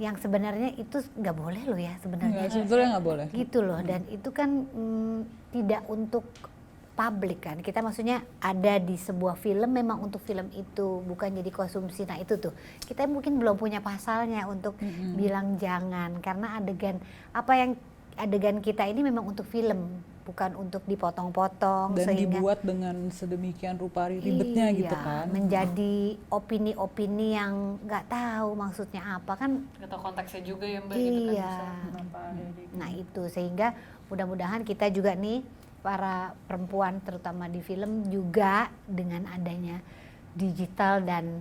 Yang sebenarnya itu nggak boleh loh ya sebenarnya. Nggak, sebetulnya nggak boleh. gitu loh. Dan itu kan mm, tidak untuk publik kan. Kita maksudnya ada di sebuah film memang untuk film itu bukan jadi konsumsi. Nah itu tuh. Kita mungkin belum punya pasalnya untuk bilang jangan karena adegan apa yang adegan kita ini memang untuk film bukan untuk dipotong-potong Dan sehingga dibuat dengan sedemikian rupa ribetnya gitu Iya, kan. menjadi opini-opini yang nggak tahu maksudnya apa. Kan Gak tau konteksnya juga ya mbak Iya. Nah itu. Sehingga mudah-mudahan kita juga nih para perempuan terutama di film juga dengan adanya digital dan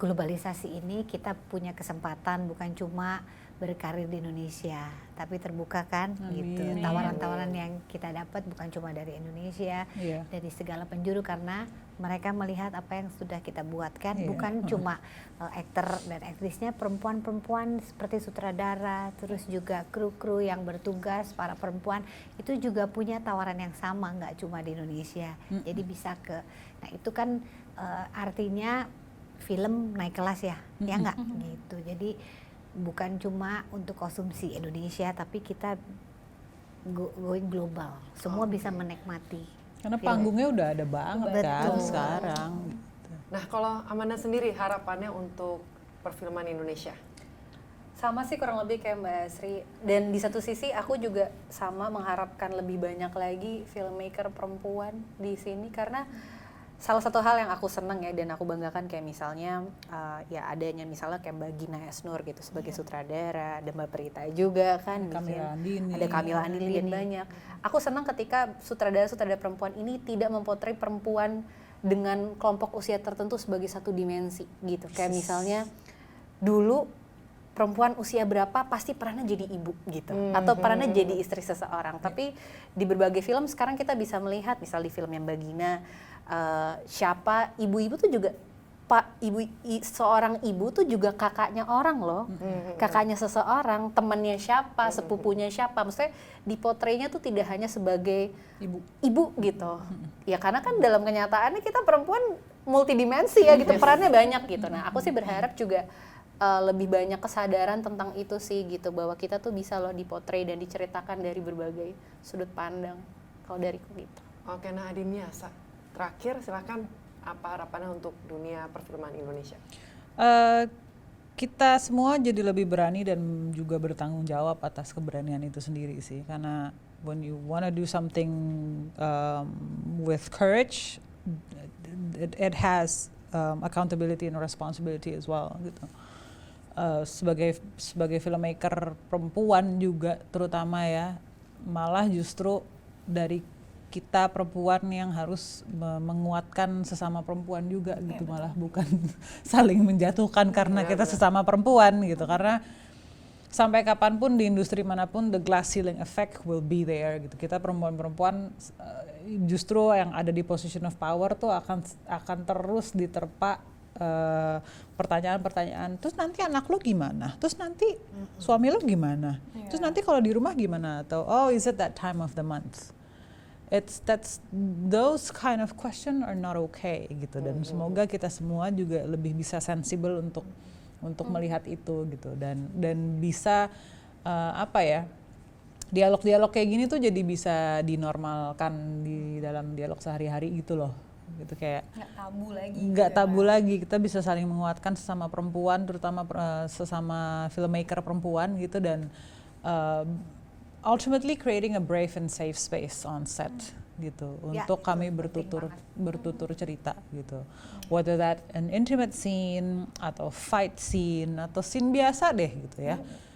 globalisasi ini kita punya kesempatan bukan cuma berkarir di Indonesia tapi terbuka kan Amin. gitu. Tawaran-tawaran yang kita dapat bukan cuma dari Indonesia Iya. dari segala penjuru karena mereka melihat apa yang sudah kita buatkan Iya. bukan cuma uh, aktor dan aktrisnya perempuan-perempuan seperti sutradara terus juga kru-kru yang bertugas para perempuan itu juga punya tawaran yang sama nggak cuma di Indonesia. Jadi bisa ke nah itu kan uh, artinya film naik kelas ya ya nggak? Gitu. Jadi bukan cuma untuk konsumsi Indonesia tapi kita go- going global semua bisa menikmati Karena film. panggungnya udah ada banget kan Betul. sekarang. gitu. Nah, kalau Amanda sendiri harapannya untuk perfilman Indonesia? sama sih kurang lebih kayak Mbak Asri dan di satu sisi aku juga sama mengharapkan lebih banyak lagi filmmaker perempuan di sini karena salah satu hal yang aku seneng ya dan aku banggakan kayak misalnya uh, ya adanya misalnya kayak Mbak Gina Esnur gitu sebagai sutradara dan Mbak Prita juga kan bikin. Kamila Andini. ada Kamila Andini dan banyak. Aku senang ketika sutradara-sutradara perempuan ini tidak mempotret perempuan dengan kelompok usia tertentu sebagai satu dimensi gitu. Kayak misalnya dulu perempuan usia berapa pasti perannya jadi ibu gitu atau perannya jadi istri seseorang. Tapi di berbagai film sekarang kita bisa melihat misal di film yang Bagina eh, siapa ibu-ibu tuh juga pak ibu i- seorang ibu tuh juga kakaknya orang loh. Kakaknya seseorang temannya siapa sepupunya siapa. Maksudnya dipotrenya tuh tidak hanya sebagai Ibu. ibu gitu. Ya karena kan dalam kenyataannya kita perempuan multidimensi ya gitu perannya banyak gitu. Nah aku sih berharap juga uh, lebih banyak kesadaran tentang itu sih gitu bahwa kita tuh bisa loh dipotret dan diceritakan dari berbagai sudut pandang kalau dariku gitu. Oke, nah Adinia, sa- terakhir silakan apa harapannya untuk dunia perfilman Indonesia? Eh, kita semua jadi lebih berani dan juga bertanggung jawab atas keberanian itu sendiri sih karena when you wanna do something um, with courage it, it has um, accountability and responsibility as well gitu Eh, sebagai sebagai filmmaker perempuan juga terutama ya malah justru dari kita perempuan yang harus me- menguatkan sesama perempuan juga gitu malah bukan saling menjatuhkan karena kita sesama perempuan gitu. Karena sampai kapan pun di industri mana pun the glass ceiling effect will be there gitu. Kita perempuan-perempuan uh, justru yang ada di position of power tuh akan akan terus diterpa uh, pertanyaan-pertanyaan terus nanti anak lu gimana? Terus nanti suami lu gimana? Terus nanti kalau di rumah gimana? Atau oh is it that time of the month it's that's those kind of question are not okay gitu. Dan semoga kita semua juga lebih bisa sensible untuk untuk melihat itu gitu. Dan dan bisa eh, apa ya dialog-dialog kayak gini tuh jadi bisa dinormalkan di dalam dialog sehari-hari gitu loh. Gitu kayak nggak tabu lagi nggak tabu lagi. Kita bisa saling menguatkan sesama perempuan terutama eh, sesama filmmaker perempuan gitu. Dan eh, ultimately creating a brave and safe space on set gitu. Ya, untuk kami bertutur bertutur cerita gitu. Whether that an intimate scene atau fight scene atau scene biasa deh gitu ya. Benar,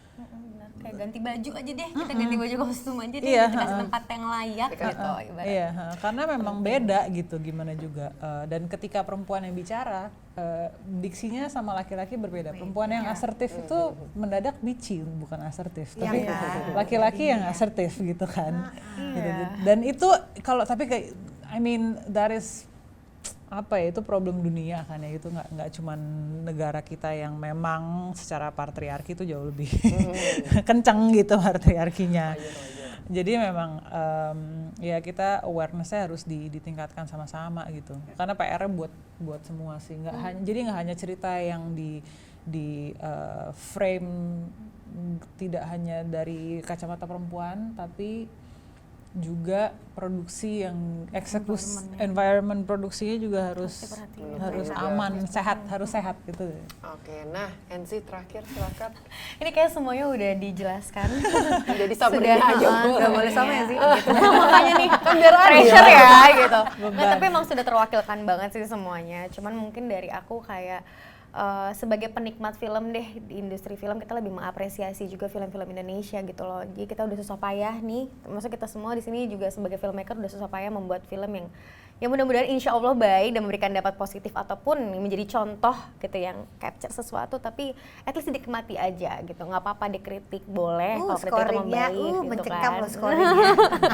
kayak ganti baju aja deh kita ganti baju kostum aja deh Iya, kita kasih ha-ha. tempat yang layak gitu ibaratnya. Iya, ha, karena memang beda gitu gimana juga. Eh, dan ketika perempuan yang bicara, eh, diksinya sama laki-laki berbeda. Perempuan yang asertif itu mendadak bici, bukan asertif. Iya Tapi kan? laki-laki yang asertif gitu kan. Gitu. Dan itu kalau tapi kayak, I mean that is apa ya itu problem dunia kan ya itu nggak nggak cuman negara kita yang memang secara patriarki itu jauh lebih kencang gitu patriarkinya. Jadi memang em, ya kita awarenessnya harus di- ditingkatkan sama-sama gitu. Karena PR-nya buat buat semua sih. Nggak hanya jadi nggak hanya cerita yang di di eh, frame tidak hanya dari kacamata perempuan tapi juga produksi yang eksekusi environment. produksinya juga harus harus aman sehat harus sehat gitu. Oke, nah NC terakhir silakan. ini kayak semuanya udah dijelaskan. Jadi Sudah, aja. Bu. nggak boleh sama ya sih. Makanya nih kan biar pressure ya gitu. Nggak, tapi emang sudah terwakilkan banget sih semuanya. Cuman mungkin dari aku kayak eh, sebagai penikmat film deh di industri film kita lebih mengapresiasi juga film-film Indonesia gitu loh. Jadi kita udah susah payah nih maksudnya kita semua di sini juga sebagai filmmaker udah susah payah membuat film yang yang mudah-mudahan insya Allah baik dan memberikan dapat positif ataupun menjadi contoh gitu yang capture sesuatu tapi at least dinikmati aja gitu nggak apa-apa dikritik boleh Uh, kalau kritik itu scoringnya, membaik uh, gitu mencekam kan loh scoringnya.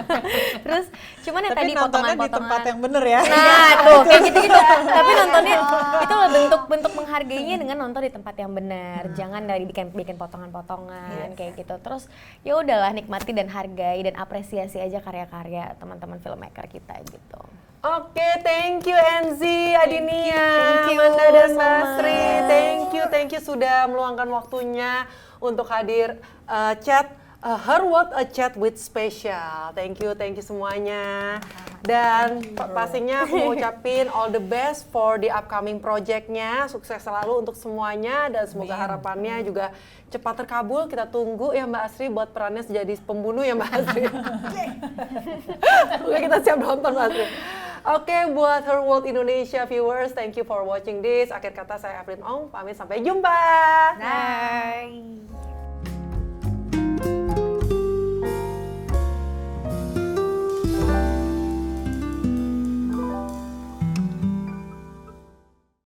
Terus cuman yang tapi tadi nontonnya di potongan-potongan. tempat yang bener ya Nah, tuh kayak gitu-gitu. Tapi nontonnya itu loh bentuk-bentuk menghargainya dengan nonton di tempat yang benar. Jangan dari bikin bikin potongan-potongan kayak gitu. Terus ya udahlah nikmati dan hargai dan apresiasi aja karya-karya teman-teman filmmaker kita gitu. Oke, thank you Enzi, Adinia, Thank you Amanda dan so Mbak Sri. much. Thank you, thank you sudah meluangkan waktunya untuk hadir uh, chat uh, Her World a Chat with Special. Thank you, thank you semuanya. Dan pa- pastinya aku mau ucapin all the best for the upcoming projectnya. Sukses selalu untuk semuanya dan semoga harapannya juga cepat terkabul. Kita tunggu ya Mbak Asri buat perannya jadi pembunuh ya Mbak Asri. Oke, kita siap nonton Mbak Asri. Oke, buat Her World Indonesia viewers, thank you for watching this. Akhir kata saya Evelyn Ong, pamit sampai jumpa. Bye.